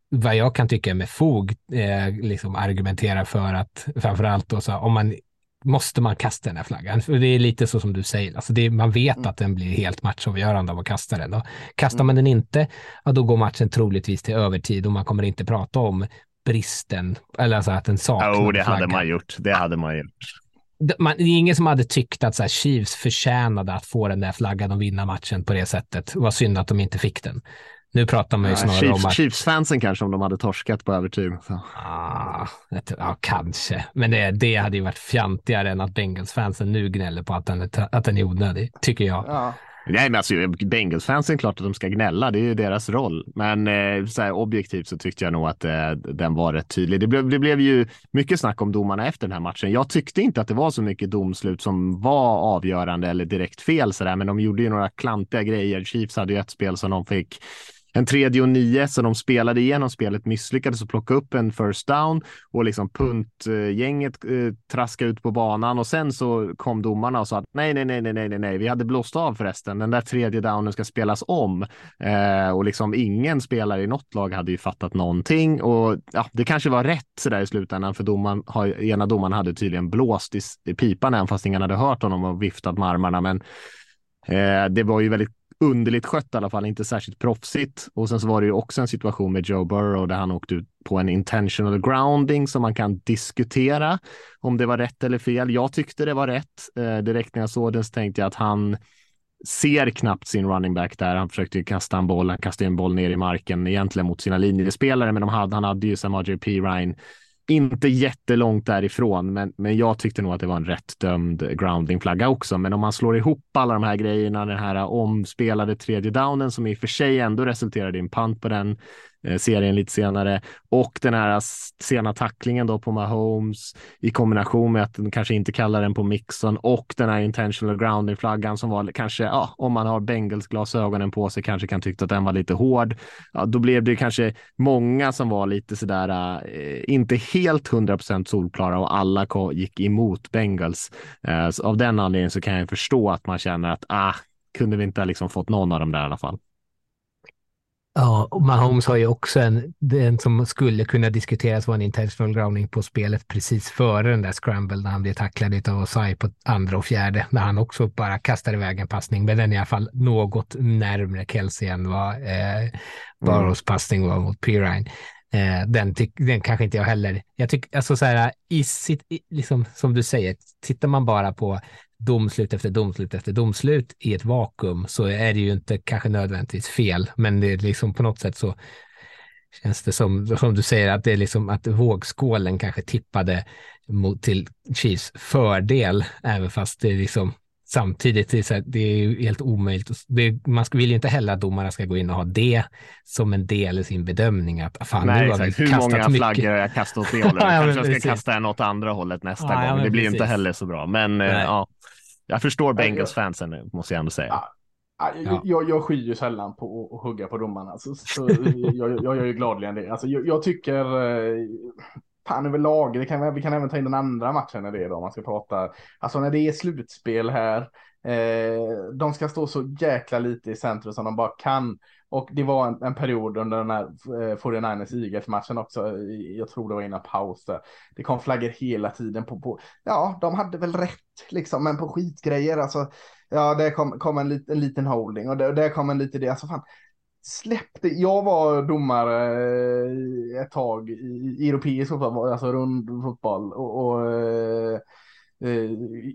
vad jag kan tycka med fog, eh, liksom argumenterar för att framförallt då så om man måste man kasta den här flaggan. För det är lite så som du säger, alltså det, man vet mm. att den blir helt matchavgörande av att kasta den. Då. Kastar mm. man den inte, ja, då går matchen troligtvis till övertid och man kommer inte prata om bristen, eller alltså att den saknar
Jo, det flagga. hade man gjort. Det hade man gjort
man, det är ingen som hade tyckt att så här, Chiefs förtjänade att få den där flaggan och vinna matchen på det sättet. Det var synd att de inte fick den. Nu pratar man ju snarare
Chiefs,
om att...
Chiefs-fansen kanske om de hade torskat på övertid.
Ah, ja, kanske. Men det, det hade ju varit fjantigare än att Bengals-fansen nu gnäller på att den är, att den är onödig, tycker jag. Ja.
Nej, men alltså Bengals-fansen, klart att de ska gnälla. Det är ju deras roll. Men eh, så här, objektivt så tyckte jag nog att eh, den var rätt tydlig. Det blev, det blev ju mycket snack om domarna efter den här matchen. Jag tyckte inte att det var så mycket domslut som var avgörande eller direkt fel så där, men de gjorde ju några klantiga grejer. Chiefs hade ju ett spel som de fick en tredje och nio, så de spelade igenom spelet, misslyckades att plocka upp en first down och liksom puntgänget eh, traskade ut på banan och sen så kom domarna och sa att nej, nej, nej, nej, nej, nej, vi hade blåst av förresten. Den där tredje downen ska spelas om eh, och liksom ingen spelare i något lag hade ju fattat någonting och ja, det kanske var rätt så där i slutändan för domaren, har, ena domaren hade tydligen blåst i, i pipan även fast ingen hade hört honom och viftat med armarna. Men eh, det var ju väldigt underligt skött i alla fall, inte särskilt proffsigt. Och sen så var det ju också en situation med Joe Burrow där han åkte ut på en intentional grounding som man kan diskutera om det var rätt eller fel. Jag tyckte det var rätt. Eh, direkt när jag såg den så tänkte jag att han ser knappt sin running back där. Han försökte kasta en boll, han kastade en boll ner i marken egentligen mot sina linjespelare, men de hade, han hade ju Samaje P. Ryan inte jättelångt därifrån, men, men jag tyckte nog att det var en rätt dömd grounding-flagga också. Men om man slår ihop alla de här grejerna, den här omspelade tredje downen som i och för sig ändå resulterade i en punt på den Eh, serien lite senare och den här sena tacklingen då på Mahomes i kombination med att de kanske inte kallar den på Mixon och den här intentional grounding flaggan som var kanske, ja, om man har Bengals glasögonen på sig kanske kan tycka att den var lite hård. Ja, då blev det kanske många som var lite sådär, eh, inte helt 100% solklara och alla gick emot Bengals. Eh, av den anledningen så kan jag förstå att man känner att ah, kunde vi inte ha liksom fått någon av dem där i alla fall.
Ja, och Mahomes har ju också en, den som skulle kunna diskuteras var en intentional grounding på spelet precis före den där scramble när han blev tacklad av Osai på andra och fjärde, när han också bara kastar iväg en passning, men den är i alla fall något närmre Kelsey än vad eh, Barrows mm. passning var mot Pirine. Eh, den, den kanske inte jag heller. Jag tycker, alltså så här, i sitt, i, liksom, som du säger, tittar man bara på domslut efter domslut efter domslut i ett vakuum så är det ju inte kanske nödvändigtvis fel, men det är liksom på något sätt så känns det som, som du säger, att det är liksom att vågskålen kanske tippade mot, till Chiefs fördel, även fast det är liksom samtidigt, det är, så här, det är ju helt omöjligt. Det, man vill ju inte heller att domarna ska gå in och ha det som en del i sin bedömning. Att, fan,
Nej, nu har exakt. Hur många mycket. flaggor har jag kastat åt det hållet? ja, Kanske jag ska kasta en åt andra hållet nästa ja, gång. Ja, det blir precis. inte heller så bra. Men eh, ja, jag förstår Bengals-fansen, måste jag ändå säga.
Ja. Jag, jag, jag skyr ju sällan på att hugga på domarna, så, så jag, jag gör ju gladeligen det. Alltså, jag, jag tycker, eh, fan överlag, det kan, vi kan även ta in den andra matchen när det är då, om man ska prata, alltså när det är slutspel här, eh, de ska stå så jäkla lite i centrum som de bara kan. Och det var en, en period under den här eh, 49ers IGF-matchen också, jag tror det var innan paus där. Det kom flaggor hela tiden på, på, ja, de hade väl rätt liksom, men på skitgrejer, alltså, ja, det kom, kom en, lit, en liten holding och det, det kom en liten det, alltså fan, släppte, jag var domare eh, ett tag i europeisk fotboll, alltså rund fotboll och, och eh, eh,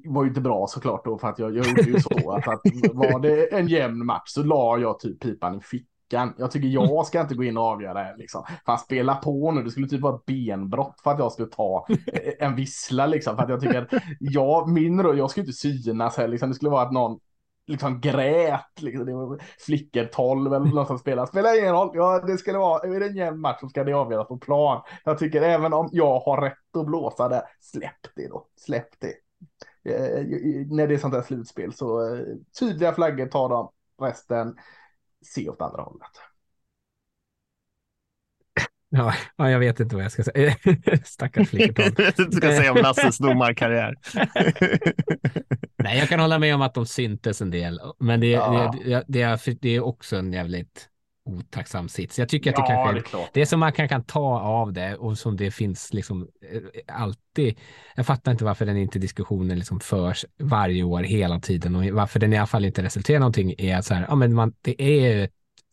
var ju inte bra såklart då för att jag, jag gjorde ju så att, att var det en jämn match så la jag typ pipan i fickan. Jag tycker jag ska inte gå in och avgöra det liksom. Fan spela på nu, det skulle typ vara benbrott för att jag skulle ta en vissla liksom. För att jag tycker, jag, min jag skulle inte synas här liksom. Det skulle vara att någon liksom grät. Liksom. Det var flickor 12 eller något som spelade. Spelar ingen roll. Ja, det skulle vara, är det en jämn match så ska det avgöras på plan. Jag tycker även om jag har rätt att blåsa det, släpp det då. Släpp det. Eh, eh, eh när det är sånt här slutspel så eh, tydliga flaggor tar de, resten se åt andra hållet.
Ja, ja, jag vet inte vad jag ska säga. Stackars flickor.
du ska säga om Lasses domarkarriär.
Nej, jag kan hålla med om att de syntes en del, men det, ja. det, det, är, det är också en jävligt otacksam sits. Jag tycker att det ja, kanske det är, det är som man kan, kan ta av det och som det finns liksom eh, alltid. Jag fattar inte varför den inte diskussionen liksom förs varje år hela tiden och varför den i alla fall inte resulterar någonting är att så här, ja men man, det är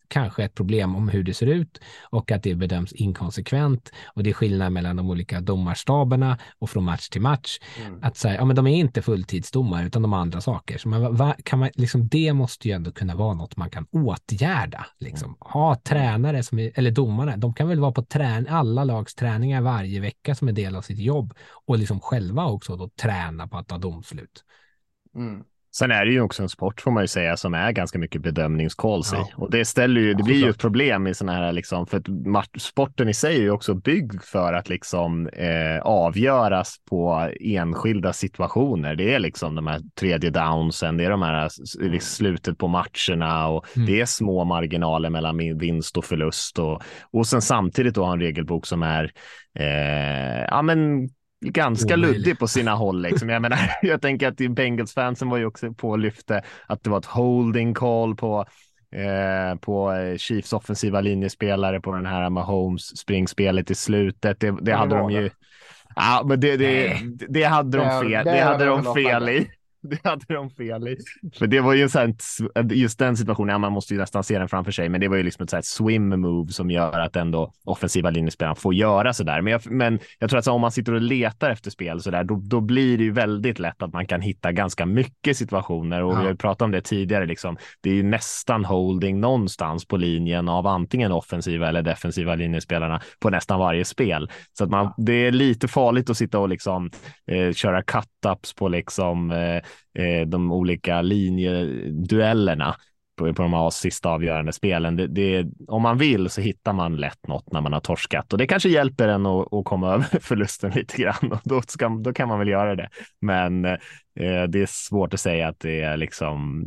kanske ett problem om hur det ser ut och att det bedöms inkonsekvent och det är skillnad mellan de olika domarstaberna och från match till match. Mm. Att säga, ja men de är inte fulltidsdomare utan de har andra saker. Så man, va, kan man, liksom, det måste ju ändå kunna vara något man kan åtgärda. Liksom. Mm. Ha tränare, som är, eller domare, de kan väl vara på trän, alla lags träningar varje vecka som en del av sitt jobb och liksom själva också då träna på att ta domslut.
Mm. Sen är det ju också en sport får man ju säga som är ganska mycket bedömningscalls ja. i och det ställer ju, det blir ju ett problem i sådana här liksom för att sporten i sig är ju också byggd för att liksom eh, avgöras på enskilda situationer. Det är liksom de här tredje downsen, det är de här liksom, slutet på matcherna och mm. det är små marginaler mellan vinst och förlust och, och sen samtidigt då ha en regelbok som är eh, ja, men ganska Omöjlig. luddig på sina håll. Liksom. Jag, menar, jag tänker att Bengals-fansen var ju också på och lyfte att det var ett holding call på eh, på Chiefs offensiva linjespelare på den här Mahomes springspelet i slutet. Det, det hade de ju. Ja, men det, det, det hade de fel, det hade de fel i. det hade de fel i. För det var ju en sån just den situationen, ja, man måste ju nästan se den framför sig, men det var ju liksom ett så swim move som gör att ändå offensiva linjespelaren får göra så där. Men jag, men jag tror att så, om man sitter och letar efter spel så där, då, då blir det ju väldigt lätt att man kan hitta ganska mycket situationer och ja. vi har pratat om det tidigare, liksom. det är ju nästan holding någonstans på linjen av antingen offensiva eller defensiva linjespelarna på nästan varje spel. Så att man, det är lite farligt att sitta och liksom eh, köra cut-ups på liksom eh, eh, de olika linjeduellerna på, på de här sista avgörande spelen. Det, det, om man vill så hittar man lätt något när man har torskat och det kanske hjälper en att, att komma över förlusten lite grann och då, ska, då kan man väl göra det. Men eh, det är svårt att säga att det är liksom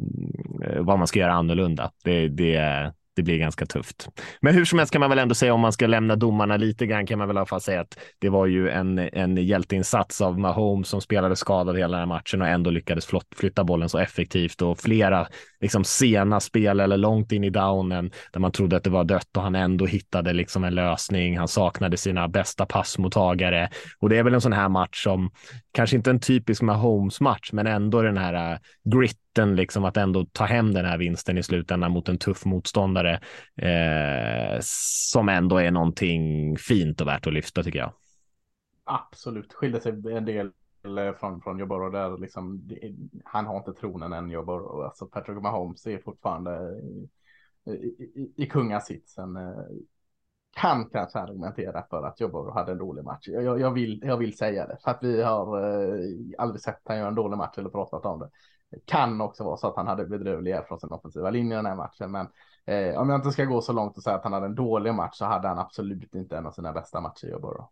eh, vad man ska göra annorlunda. Det, det, det blir ganska tufft. Men hur som helst kan man väl ändå säga om man ska lämna domarna lite grann kan man väl i alla fall säga att det var ju en, en hjälteinsats av Mahomes som spelade skadad hela den här matchen och ändå lyckades flytta bollen så effektivt och flera liksom sena spel eller långt in i downen där man trodde att det var dött och han ändå hittade liksom en lösning. Han saknade sina bästa passmottagare och det är väl en sån här match som kanske inte en typisk Mahomes match, men ändå den här uh, gritten liksom att ändå ta hem den här vinsten i slutändan mot en tuff motståndare eh, som ändå är någonting fint och värt att lyfta tycker jag.
Absolut, skiljer sig en del eh, från, från Joe där liksom, han har inte tronen än Jobbar och Alltså Patrick Mahomes är fortfarande i, i, i, i kungasitsen. Eh, kan kanske argumentera för att Joe hade en dålig match. Jag, jag, vill, jag vill säga det för att vi har eh, aldrig sett han göra en dålig match eller pratat om det. Kan också vara så att han hade bedrövliga från sin offensiva linje den här matchen, men eh, om jag inte ska gå så långt och säga att han hade en dålig match så hade han absolut inte en av sina bästa matcher i Joe.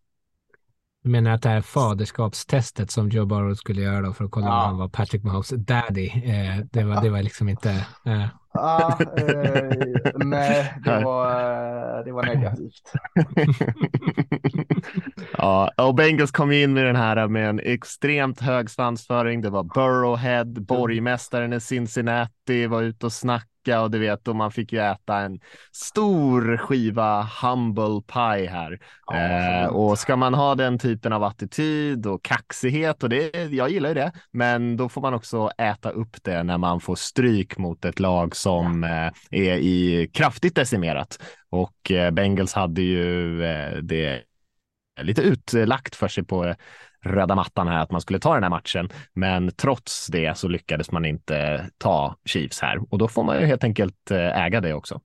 Du menar att det här faderskapstestet som Joe Burrow skulle göra då för att kolla ja. om han var Patrick Mahomes daddy, eh, det, var, det var liksom inte... Eh.
Eh, nej, det var, eh, det var negativt.
ja, och Bengals kom in med den här med en extremt hög svansföring. Det var Burrowhead, borgmästaren i Cincinnati var ute och snackade vecka och du vet, och man fick ju äta en stor skiva humble pie här. Ja, eh, och ska man ha den typen av attityd och kaxighet och det, jag gillar ju det, men då får man också äta upp det när man får stryk mot ett lag som ja. eh, är i kraftigt decimerat. Och eh, Bengals hade ju eh, det lite utlagt för sig på röda mattan här att man skulle ta den här matchen. Men trots det så lyckades man inte ta Chiefs här och då får man ju helt enkelt eh, äga det också.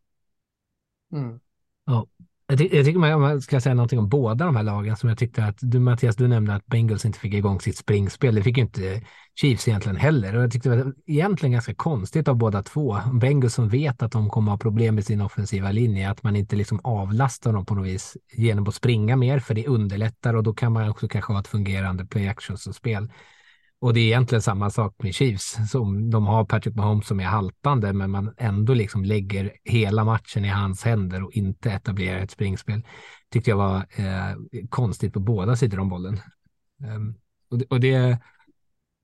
Mm. Ja, jag, ty jag tycker man, ska säga någonting om båda de här lagen som jag tyckte att du Mattias, du nämnde att Bengals inte fick igång sitt springspel. Det fick ju inte Chiefs egentligen heller och jag tyckte det var egentligen ganska konstigt av båda två. Bengals som vet att de kommer ha problem med sin offensiva linje, att man inte liksom avlastar dem på något vis genom att springa mer, för det underlättar och då kan man också kanske ha ett fungerande play actions och spel. Och det är egentligen samma sak med Chiefs. Som de har Patrick Mahomes som är haltande, men man ändå liksom lägger hela matchen i hans händer och inte etablerar ett springspel. Tyckte jag var eh, konstigt på båda sidor om bollen. Um, och, det, och det,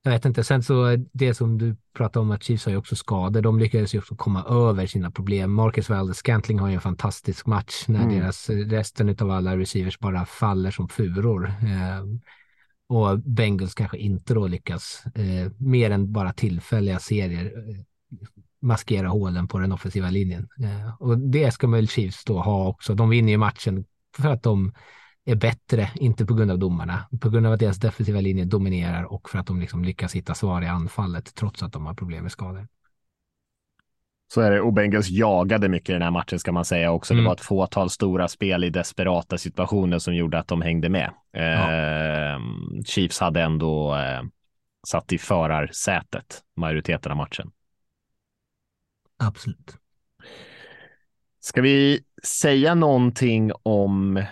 jag vet inte, sen så det som du pratade om att Chiefs har ju också skador. De lyckades ju också komma över sina problem. Marcus Valdes Scantling har ju en fantastisk match när mm. deras resten av alla receivers bara faller som furor. Eh, och Bengals kanske inte då lyckas eh, mer än bara tillfälliga serier eh, maskera hålen på den offensiva linjen. Eh, och det ska väl Chiefs då ha också. De vinner ju matchen för att de är bättre, inte på grund av domarna, på grund av att deras defensiva linje dominerar och för att de liksom lyckas hitta svar i anfallet trots att de har problem med skador.
Så är det. Och Bengals jagade mycket i den här matchen ska man säga också. Mm. Det var ett fåtal stora spel i desperata situationer som gjorde att de hängde med. Ja. Eh, Chiefs hade ändå eh, satt i förarsätet majoriteten av matchen.
Absolut.
Ska vi säga någonting om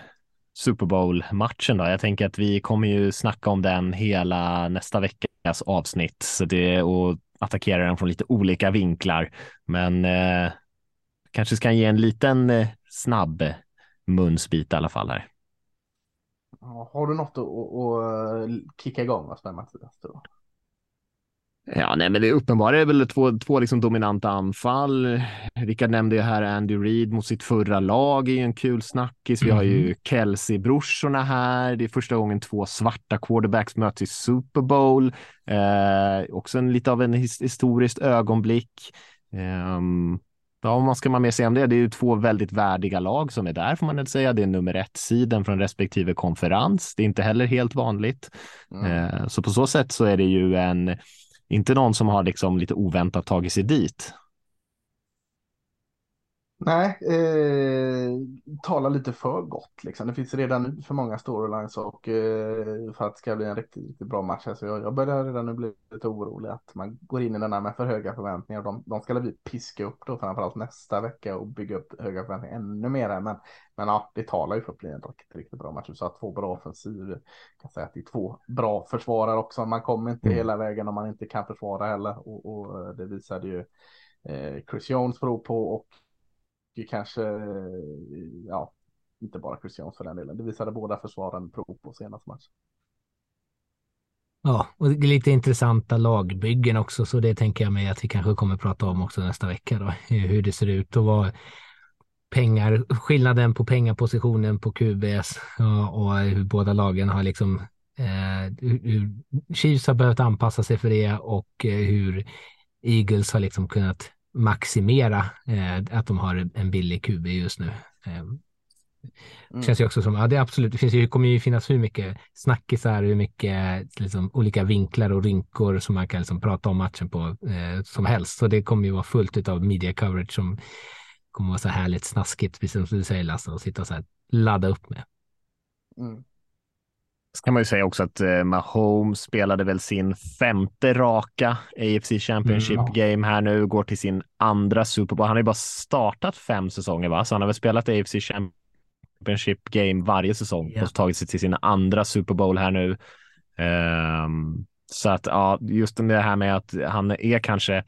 Super Bowl-matchen då? Jag tänker att vi kommer ju snacka om den hela nästa veckas avsnitt. Så det, och attackera den från lite olika vinklar. Men eh, kanske ska ge en liten eh, snabb munsbit i alla fall här.
Har du något att, att, att eh, kicka igång oss med Mattias?
Ja, nej, men det uppenbara är väl två, två liksom dominanta anfall. Rickard nämnde ju här Andy Reid mot sitt förra lag är en kul snackis. Vi har ju mm. Kelsey-brorsorna här. Det är första gången två svarta quarterbacks möts i Super Bowl. Eh, också en, lite av en his historiskt ögonblick. Eh, ja, vad ska man mer säga om det? Det är ju två väldigt värdiga lag som är där får man väl säga. Det är nummer ett-sidan från respektive konferens. Det är inte heller helt vanligt. Mm. Eh, så på så sätt så är det ju en inte någon som har liksom lite oväntat tagit sig dit.
Nej, eh, tala lite för gott liksom. Det finns redan nu för många storylines och eh, för att det ska bli en riktigt, riktigt bra match. Så jag, jag börjar redan nu bli lite orolig att man går in i den här med för höga förväntningar. De, de ska vi piska upp då framförallt nästa vecka och bygga upp höga förväntningar ännu mer. Men, men ja, det talar ju för att bli en riktigt, riktigt bra match. Så att två bra offensiv, kan säga att det är två bra försvarare också. Man kommer inte mm. hela vägen om man inte kan försvara heller och, och det visade ju eh, Chris Jones prov på och mycket kanske, eh, ja, inte bara Christian för den delen. Det visade båda försvaren prov på senaste matchen.
Ja, och lite intressanta lagbyggen också, så det tänker jag mig att vi kanske kommer prata om också nästa vecka då, hur det ser ut och vad pengar, skillnaden på pengapositionen på QBS och, och hur båda lagen har liksom eh, hur Chiefs har behövt anpassa sig för det och eh, hur Eagles har liksom kunnat maximera eh, att de har en billig QB just nu. Eh, Mm. Känns ju också som, ja det är absolut, det finns ju, kommer ju finnas hur mycket snackisar, hur mycket liksom, olika vinklar och rynkor som man kan liksom, prata om matchen på eh, som helst. Så det kommer ju vara fullt av media coverage som kommer vara så härligt snaskigt, precis som du säger Lasse, och sitta och så här ladda upp med.
Mm. Så kan man ju säga också att eh, Mahomes spelade väl sin femte raka AFC Championship mm, game här nu, går till sin andra Super Bowl. Han har ju bara startat fem säsonger, va? så han har väl spelat AFC Championship Championship game varje säsong yeah. och tagit sig till sin andra Super Bowl här nu. Um, så att ja, just det här med att han är kanske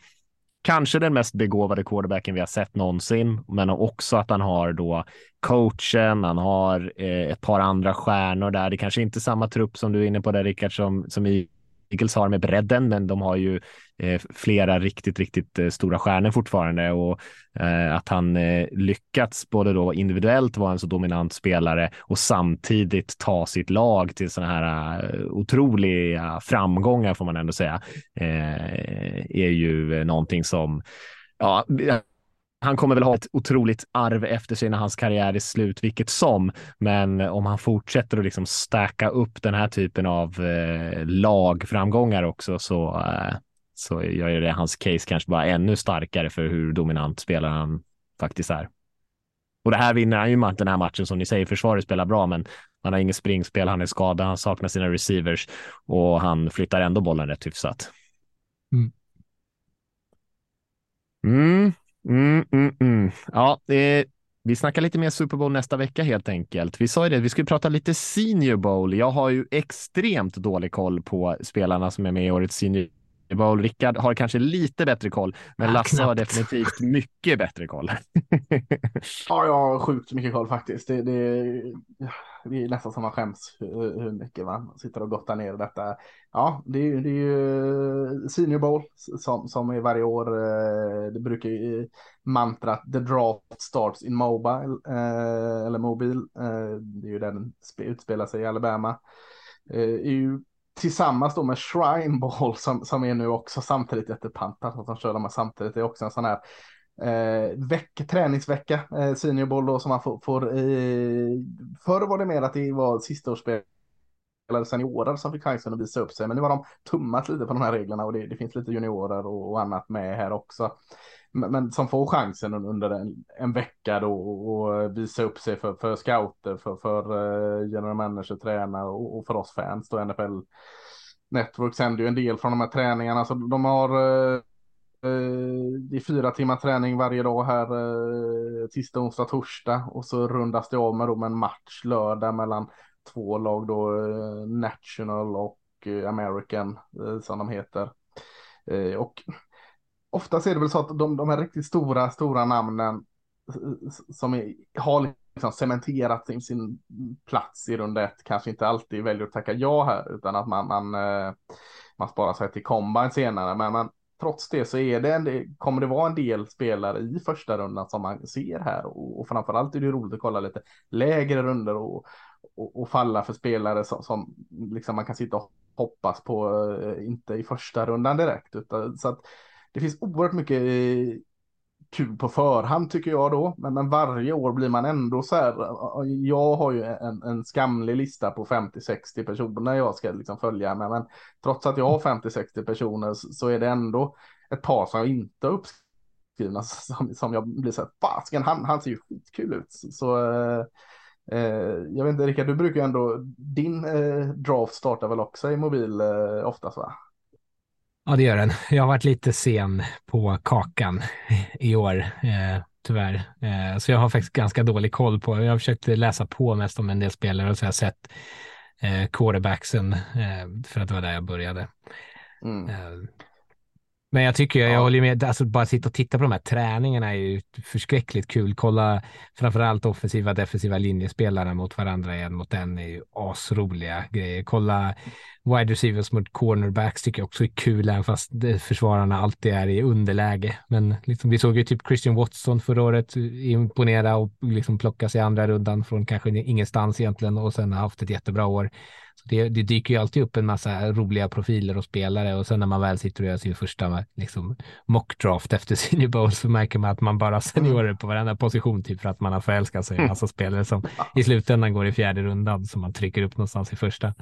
kanske den mest begåvade quarterbacken vi har sett någonsin, men också att han har då coachen, han har eh, ett par andra stjärnor där. Det kanske inte är samma trupp som du är inne på där Rickard som, som i Eagles har med bredden, men de har ju eh, flera riktigt, riktigt eh, stora stjärnor fortfarande. Och eh, att han eh, lyckats både då individuellt vara en så dominant spelare och samtidigt ta sitt lag till sådana här eh, otroliga framgångar får man ändå säga eh, är ju eh, någonting som ja, han kommer väl ha ett otroligt arv efter sig när hans karriär är slut, vilket som. Men om han fortsätter att liksom stacka upp den här typen av eh, lagframgångar också så, eh, så gör det hans case kanske bara ännu starkare för hur dominant spelare han faktiskt är. Och det här vinner han ju den här matchen som ni säger, försvaret spelar bra, men han har inget springspel, han är skadad, han saknar sina receivers och han flyttar ändå bollen rätt hyfsat. Mm. Mm. Mm, mm, mm. Ja, eh, vi snackar lite mer Super Bowl nästa vecka helt enkelt. Vi sa ju det, vi skulle prata lite Senior Bowl. Jag har ju extremt dålig koll på spelarna som är med i årets Senior Bowl. Rickard har kanske lite bättre koll, men ja, Lasse knappt. har definitivt mycket bättre koll.
ja, jag har sjukt mycket koll faktiskt. Det, det, det är nästan som man skäms hur, hur mycket man sitter och gottar ner detta. Ja, det är, det är ju Senior Bowl som, som är varje år. Eh, det brukar ju mantrat The Draft Starts in Mobile eh, eller Mobil. Eh, det är ju den utspelar sig i Alabama. är ju tillsammans då med Shrine Ball som, som är nu också samtidigt jättepantat. Att de kör de här samtidigt. Det är också en sån här eh, veck, träningsvecka, eh, Senior Ball då som man får. får eh, förr var det mer att det var sistaårsspelare, seniorer som fick chansen att visa upp sig. Men nu har de tummat lite på de här reglerna och det, det finns lite juniorer och, och, annat med här också. Men, som får chansen under en, en vecka då och eh, visa upp sig för, för scouter, för, för eh, general manager, tränare och, och, för oss fans då NFL Network sänder ju en del från de här träningarna. Så de har eh, det är fyra timmar träning varje dag här, tisdag, onsdag, torsdag och så rundas det av med, då med en match lördag mellan två lag då, National och American som de heter. Och ofta är det väl så att de, de här riktigt stora, stora namnen som är, har liksom cementerat sin, sin plats i runda ett kanske inte alltid väljer att tacka ja här utan att man, man, eh, man sparar sig till combine senare. Men, men trots det så är det en, kommer det vara en del spelare i första rundan som man ser här och, och framförallt är det roligt att kolla lite lägre runder och, och, och falla för spelare som, som liksom man kan sitta och hoppas på, eh, inte i första rundan direkt. Utan, så att det finns oerhört mycket eh, kul på förhand tycker jag då. Men, men varje år blir man ändå så här. Jag har ju en, en skamlig lista på 50-60 personer jag ska liksom följa med. Men trots att jag har 50-60 personer så är det ändå ett par som jag inte har uppskrivna som, som jag blir så här. Fasken, han, han ser ju skitkul ut. Så eh, eh, jag vet inte Rickard, du brukar ju ändå, din eh, draft startar väl också i mobil eh, oftast va?
Ja, det gör den. Jag har varit lite sen på kakan i år, eh, tyvärr. Eh, så jag har faktiskt ganska dålig koll på, jag har försökt läsa på mest om en del spelare och så har jag sett eh, quarterbacksen, eh, för att det var där jag började. Mm. Men jag tycker, jag, ja. håller med, alltså bara sitta och titta på de här träningarna är ju förskräckligt kul. Kolla framförallt offensiva defensiva linjespelarna mot varandra en mot en är ju asroliga grejer. Kolla wide receivers mot cornerbacks tycker jag också är kul, även fast försvararna alltid är i underläge. Men liksom, vi såg ju typ Christian Watson förra året imponera och liksom plocka sig andra rundan från kanske ingenstans egentligen och sen har haft ett jättebra år. Det, det, dyker ju alltid upp en massa roliga profiler och spelare och sen när man väl sitter och gör sin första liksom, mockdraft efter senior bowl så märker man att man bara seniorer på varenda position typ för att man har förälskat sig i en massa spelare som i slutändan går i fjärde rundan som man trycker upp någonstans i första.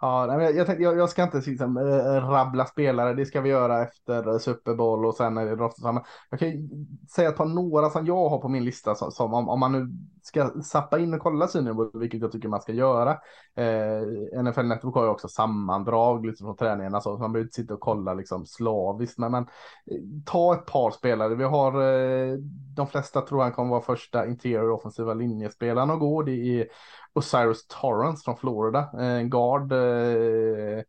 Ja, jag, jag, tänkte, jag, jag ska inte liksom, äh, rabbla spelare, det ska vi göra efter Super Bowl och sen är det draft. Jag kan säga ett par några som jag har på min lista som, som om, om, man nu ska sappa in och kolla synen, vilket jag tycker man ska göra. Eh, NFL Network har ju också sammandrag liksom, från träningarna så man behöver inte sitta och kolla liksom, slaviskt. Men, men eh, ta ett par spelare. Vi har eh, de flesta tror han kommer vara första interior offensiva linjespelarna att gå. Det är Osiris Torrance från Florida, eh, en guard. Eh,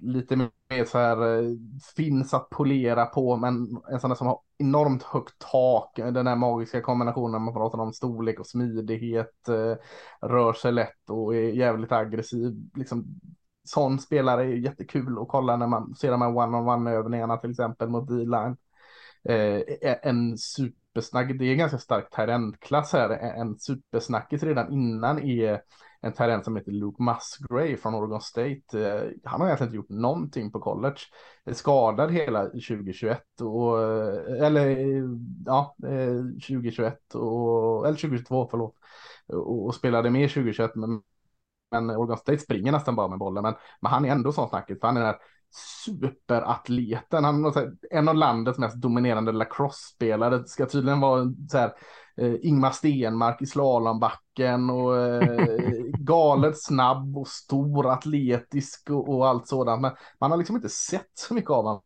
lite mer så här eh, finns att polera på, men en sån där som har enormt högt tak. Den här magiska kombinationen man pratar om storlek och smidighet, rör sig lätt och är jävligt aggressiv. Liksom, sån spelare är jättekul att kolla när man ser de här one-on-one övningarna till exempel mot D-line. en super supersnack, det är en ganska stark klass här. En supersnackis redan innan är en terrent som heter Luke Musgrave från Oregon State. Eh, han har egentligen inte gjort någonting på college. Eh, skadad hela 2021 eh, och eller ja, 2021 och eller 2022 förlåt och, och spelade med 2021 men men Oregon State springer nästan bara med bollen. Men, men han är ändå sån snackis, för han är den här superatleten. Han är en av landets mest dominerande lacrosse-spelare. Det ska tydligen vara så här, eh, Ingmar Stenmark i slalombacken och eh, galet snabb och stor, atletisk och, och, allt sådant. Men man har liksom inte sett så mycket av honom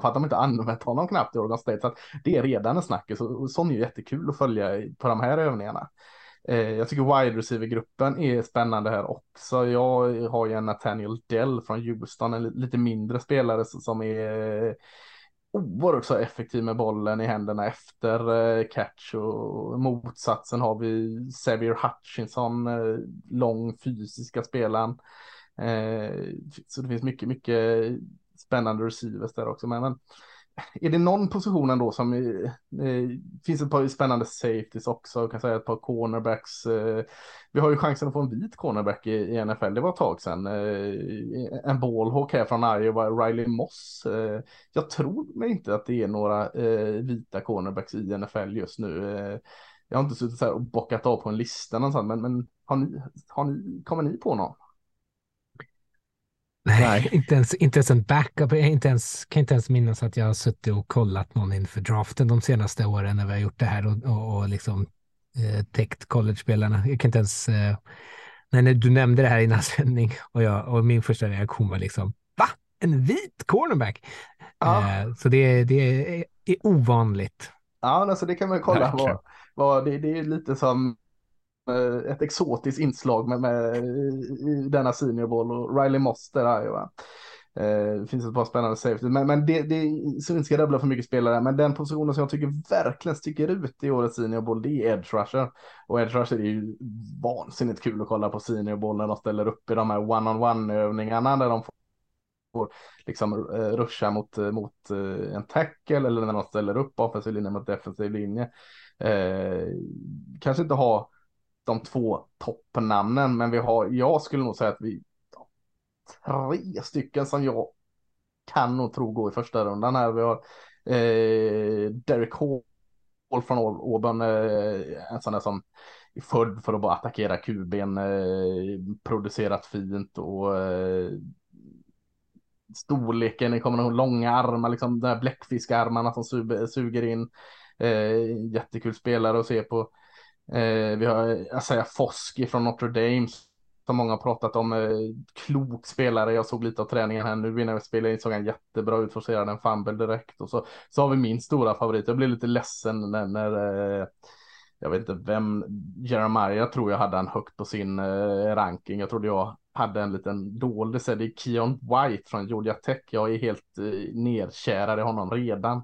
för att de inte använt honom knappt i Oregon State. Så det är redan en snackis och, och sånt är jättekul att följa på de här övningarna. Eh, jag tycker wide receiver-gruppen är spännande här också. Jag har ju en Nathaniel Dell från Houston, en lite mindre spelare som är eh, oerhört så effektiv med bollen i händerna efter eh, catch och motsatsen har vi Xavier Hutchinson, lång fysiska spelaren. Så det finns mycket, mycket spännande receivers där också. Men, är det någon position ändå som eh, eh, finns ett par spännande safeties också, kan säga ett par cornerbacks. Eh, vi har ju chansen att få en vit cornerback i, i NFL, det var ett tag sedan. Eh, en ballhawk här från Iowa, Riley Moss. Eh, jag tror mig inte att det är några eh, vita cornerbacks i NFL just nu. Eh, jag har inte suttit så här och bockat av på en lista någonstans, men, men har ni, har ni, kommer ni på någon?
Nej, Inte, ens, inte ens en backup. Jag inte ens, kan inte ens minnas att jag har suttit och kollat någon inför draften de senaste åren när vi har gjort det här och, och, och liksom eh, täckt college-spelarna. Jag kan inte ens... Eh, när du nämnde det här innan sändning och, jag, och min första reaktion var liksom va? En vit cornerback? Ja. Eh, så det, det är, är, ovanligt.
Ja, alltså det kan man kolla. Vad, vad, det, det är lite som Eh, ett exotiskt inslag med, med i denna senior ball och Riley Moss där är ju va. Eh, det finns ett par spännande safety, men, men det, det så inte ska rabbla för mycket spelare, men den positionen som jag tycker verkligen sticker ut i årets senior ball, det är edge rusher. Och edge rusher är ju vansinnigt kul att kolla på senior ball när de ställer upp i de här one-on-one övningarna där de får liksom eh, uh, ruscha mot, mot uh, en tackle eller när de ställer upp offensiv linje mot defensiv linje. Uh, kanske inte ha de två toppnamnen, men vi har, jag skulle nog säga att vi tre stycken som jag kan nog tro går i första rundan här. Vi har eh, Derek Hall från Auburn, eh, en sån där som är född för att bara attackera kuben, eh, producerat fint och eh, storleken i kombination långa armar, liksom de här bläckfiskarmarna som suger in. Eh, jättekul spelare att se på. Eh, vi har Asaya Foski från Notre Dame som många har pratat om. Eh, klok spelare. Jag såg lite av träningen här nu innan vi spelade in. Såg han jättebra ut. Forcerade en fumble direkt. Och så, så har vi min stora favorit. Jag blev lite ledsen när, när eh, jag vet inte vem, Jeremiah tror jag hade han högt på sin eh, ranking. Jag trodde jag hade en liten dold, det är Keon White från Georgia Tech. Jag är helt eh, nedkärad i honom redan.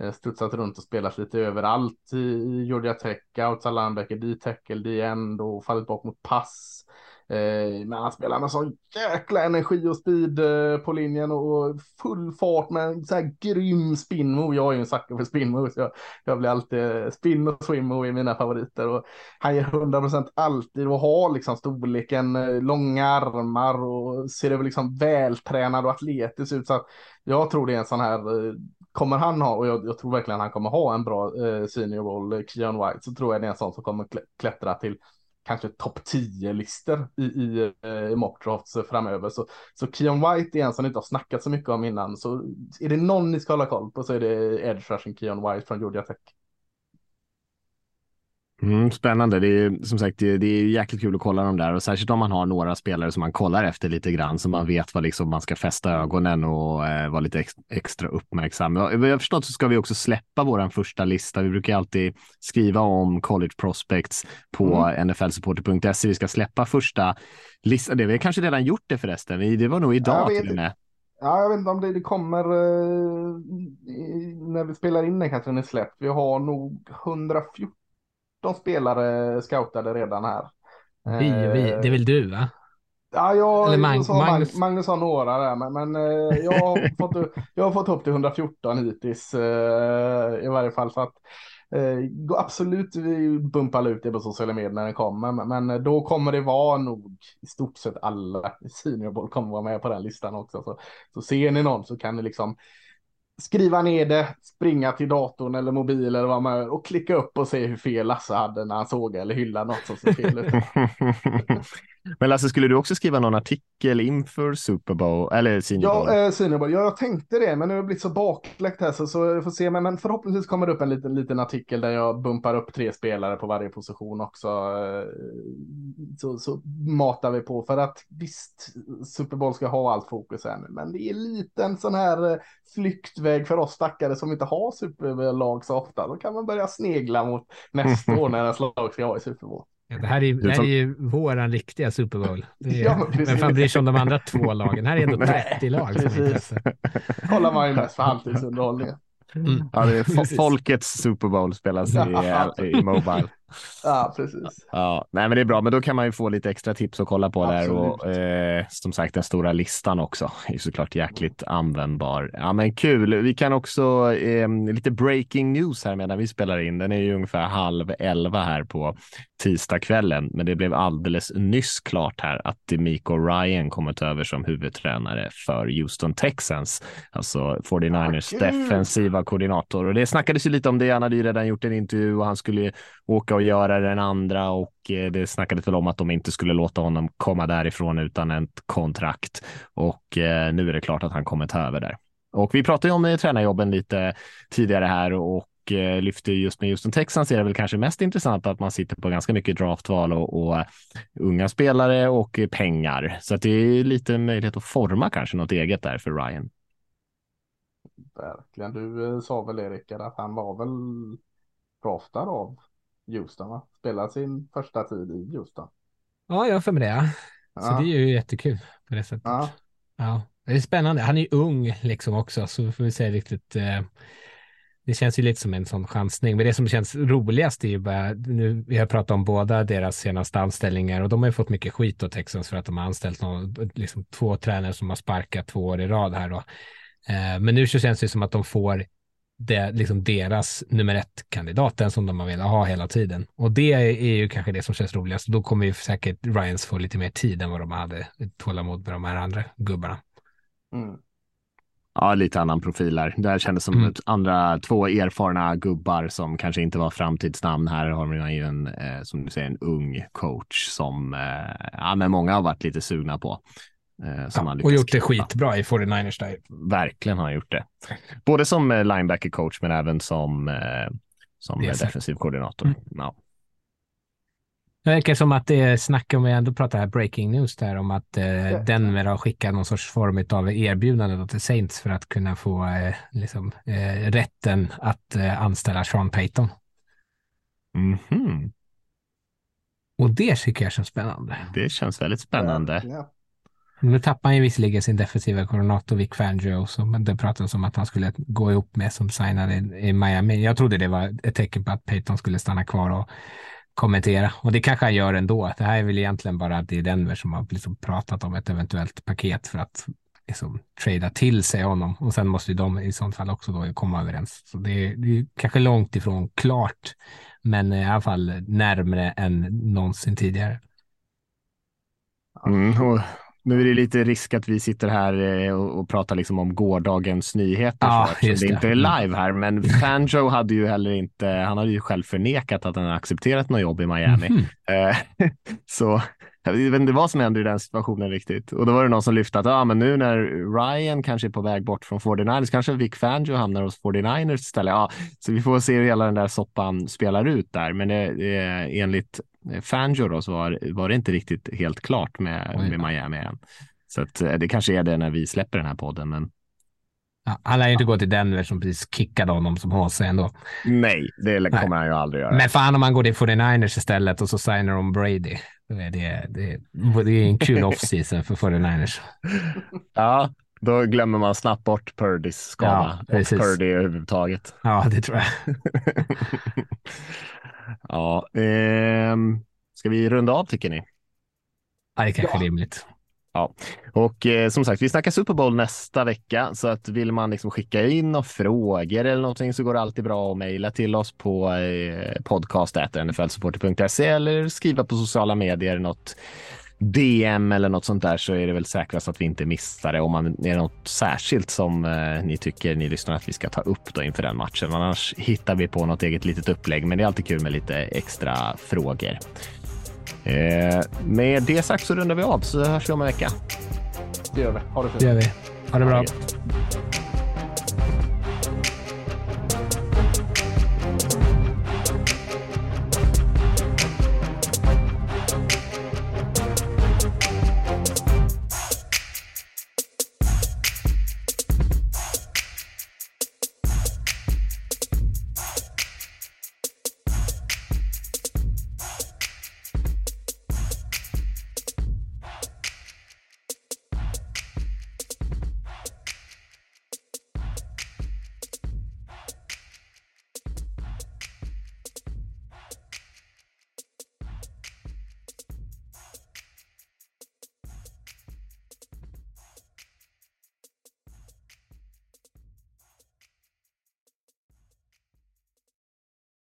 Eh, studsat runt och spelat lite överallt i Georgia Tech, outside linebacker, D-tackle, D-end och fallit bak mot pass. Eh, men han spelar med sån jäkla energi och speed eh, på linjen och full fart med en så här grym spin move. Jag är ju en sucker för spin så Jag, jag blir alltid spin och swim move i mina favoriter och han ger 100% alltid och har liksom storleken, långa armar och ser över liksom vältränad och atletisk ut. Så jag tror det är en sån här kommer han ha, och jag, jag, tror verkligen han kommer ha en bra eh, senior roll, eh, Keon White, så tror jag det är en sån som kommer klättra till kanske topp 10-listor i, i, eh, i mockdrafts eh, framöver. Så, så Keon White är en som inte har snackat så mycket om innan. Så är det någon ni ska hålla koll på så är det edge rushing Keon White från Georgia Tech.
Mm, spännande. Det är som sagt, det, är jäkligt kul att kolla dem där och särskilt om man har några spelare som man kollar efter lite grann så man vet vad liksom man ska fästa ögonen och eh, vara lite ex, extra uppmärksam. Jag, jag förstått så ska vi också släppa vår första lista. Vi brukar alltid skriva om college prospects på mm. nflsupporter.se. Vi ska släppa första listan. Det har vi kanske redan gjort det förresten. Det var nog idag till och med.
Ja, jag vet inte om det, det kommer eh, när vi spelar in den kanske den är släppt. Vi har nog 114 17 spelare scoutade redan här.
Vi vi, det är väl du va?
Ja, jag, Eller Mag så Magnus. Magnus har några där, men, men eh, jag, har fått, jag har fått upp till 114 hittills eh, i varje fall. Så att, eh, absolut vi bumpar ut det på sociala medier när den kommer, men, men då kommer det vara nog i stort sett alla i seniorboll kommer vara med på den listan också. Så, så ser ni någon så kan ni liksom skriva ner det, springa till datorn eller mobil eller vad man gör och klicka upp och se hur fel Lasse hade när han såg eller hyllade något som såg fel ut.
Men Lasse, skulle du också skriva någon artikel inför Super Bowl eller Senior Bowl?
Ja, eh, Senior Bowl. Ja, jag tänkte det, men nu har jag blivit så bakläckt här så, så jag får se. Men, men förhoppningsvis kommer det upp en liten, liten artikel där jag bumpar upp tre spelare på varje position också. Eh, så, så matar vi på för att visst, Super Bowl ska ha allt fokus här nu, men det är lite en sån här eh, flyktväg för oss stackare som inte har superlag så ofta. Då kan man börja snegla mot nästa år när ens lag ska ha i Super Bowl.
Det här är, det här är ju våran riktiga Super Bowl. Är, ja, men fan bryr sig om de andra två lagen? Här är ändå 30 lag. Precis.
Kollar man ju mest för halvtidsunderhållningen.
Mm. Ja, det är folkets Super Bowl spelas i, i Mobile.
Ja, precis.
Ja, nej, men det är bra, men då kan man ju få lite extra tips att kolla på Absolut. där och eh, som sagt den stora listan också är såklart jäkligt användbar. Ja, men kul. Vi kan också eh, lite breaking news här medan vi spelar in. Den är ju ungefär halv elva här på tisdagskvällen, men det blev alldeles nyss klart här att Demico Ryan kommit över som huvudtränare för Houston Texans, alltså 49ers ah, defensiva koordinator. Och det snackades ju lite om det. Han hade ju redan gjort en intervju och han skulle åka och göra den andra och eh, det snackades väl om att de inte skulle låta honom komma därifrån utan ett kontrakt och eh, nu är det klart att han kommer ta över där. Och vi pratade ju om eh, tränarjobben lite tidigare här och lyfte lyfter just med Houston Texans är det väl kanske mest intressant att man sitter på ganska mycket draftval och, och unga spelare och pengar. Så att det är lite möjlighet att forma kanske något eget där för Ryan.
Verkligen. Du sa väl Erik att han var väl draftad av Houston, va? Spelade sin första tid i Houston.
Ja, jag har för mig det. Ja. Så det är ju jättekul på det sättet. Ja. ja. Det är spännande. Han är ju ung liksom också, så får vi säga riktigt. Eh, det känns ju lite som en sån chansning, men det som känns roligast är ju bara, nu, vi har pratat om båda deras senaste anställningar och de har ju fått mycket skit åt Texans för att de har anställt någon, liksom två tränare som har sparkat två år i rad här då. Eh, men nu så känns det som att de får det, liksom deras nummer ett kandidat, den som de har velat ha hela tiden. Och det är ju kanske det som känns roligast. Då kommer ju säkert Ryans få lite mer tid än vad de hade tålamod med de här andra gubbarna.
Mm. Ja, lite annan profil där. Det här kändes som mm. andra två erfarna gubbar som kanske inte var framtidsnamn. Här har man ju en, eh, som du säger, en ung coach som eh, ja, men många har varit lite sugna på.
Eh, ja, och gjort det skitbra i 49ers där.
Verkligen har han gjort det. Både som eh, linebacker coach men även som, eh, som defensiv koordinator. Mm. Ja.
Det verkar som att det är snack om, vi ändå pratar här breaking news där, om att eh, Denver har skickat någon sorts form av erbjudande till Saints för att kunna få eh, liksom, eh, rätten att eh, anställa Sean Payton.
Mm -hmm.
Och det tycker jag känns spännande.
Det känns väldigt spännande. Ja.
Nu tappar han ju visserligen sin defensiva koordinator Vic Fangio, som det pratades om att han skulle gå ihop med som signade i Miami. Jag trodde det var ett tecken på att Peyton skulle stanna kvar och kommentera. Och det kanske han gör ändå. Det här är väl egentligen bara att det är Denver som har liksom pratat om ett eventuellt paket för att liksom trada till sig honom. Och sen måste ju de i sånt fall också då komma överens. Så det är, det är kanske långt ifrån klart, men i alla fall närmre än någonsin tidigare.
Mm, och nu är det lite risk att vi sitter här eh, och, pratar liksom om gårdagens nyheter. Ja, så, det. det inte är live här, men Fanjo hade ju heller inte, han hade ju själv förnekat att han accepterat något jobb i Miami. Mm -hmm. så jag vet inte vad som händer i den situationen riktigt. Och då var det någon som lyfte att ah, men nu när Ryan kanske är på väg bort från 49ers, kanske Vic Fangio hamnar hos 49ers istället. Ja, så vi får se hur hela den där soppan spelar ut där. Men det, det, enligt Fangio då, så var, var det inte riktigt helt klart med, med Miami än. Så att, eh, det kanske är det när vi släpper den här podden. Men...
Ja, han lär ju inte gå till Denver som precis kickade honom som HC ändå.
Nej, det kommer Nej. han ju aldrig göra.
Men fan om han går till 49ers istället och så signar de Brady. Det, det, det är en kul off-season för 49ers.
Ja, då glömmer man snabbt bort Purdys skada. Ja, och Purdy överhuvudtaget.
Ja, det tror jag.
ja, eh, ska vi runda av tycker ni?
Ja, det är kanske ja. rimligt.
Ja, och eh, som sagt, vi snackar Super Bowl nästa vecka så att vill man liksom skicka in och frågor eller någonting så går det alltid bra att mejla till oss på eh, podcast.nflsupporter.se eller skriva på sociala medier något DM eller något sånt där så är det väl säkrast att vi inte missar det om man är något särskilt som eh, ni tycker ni lyssnar att vi ska ta upp då inför den matchen. Annars hittar vi på något eget litet upplägg, men det är alltid kul med lite extra frågor. Eh, med det sagt så rundar vi av så hörs vi om en vecka.
Det gör vi. Ha det fint.
Det gör vi. Ha det bra.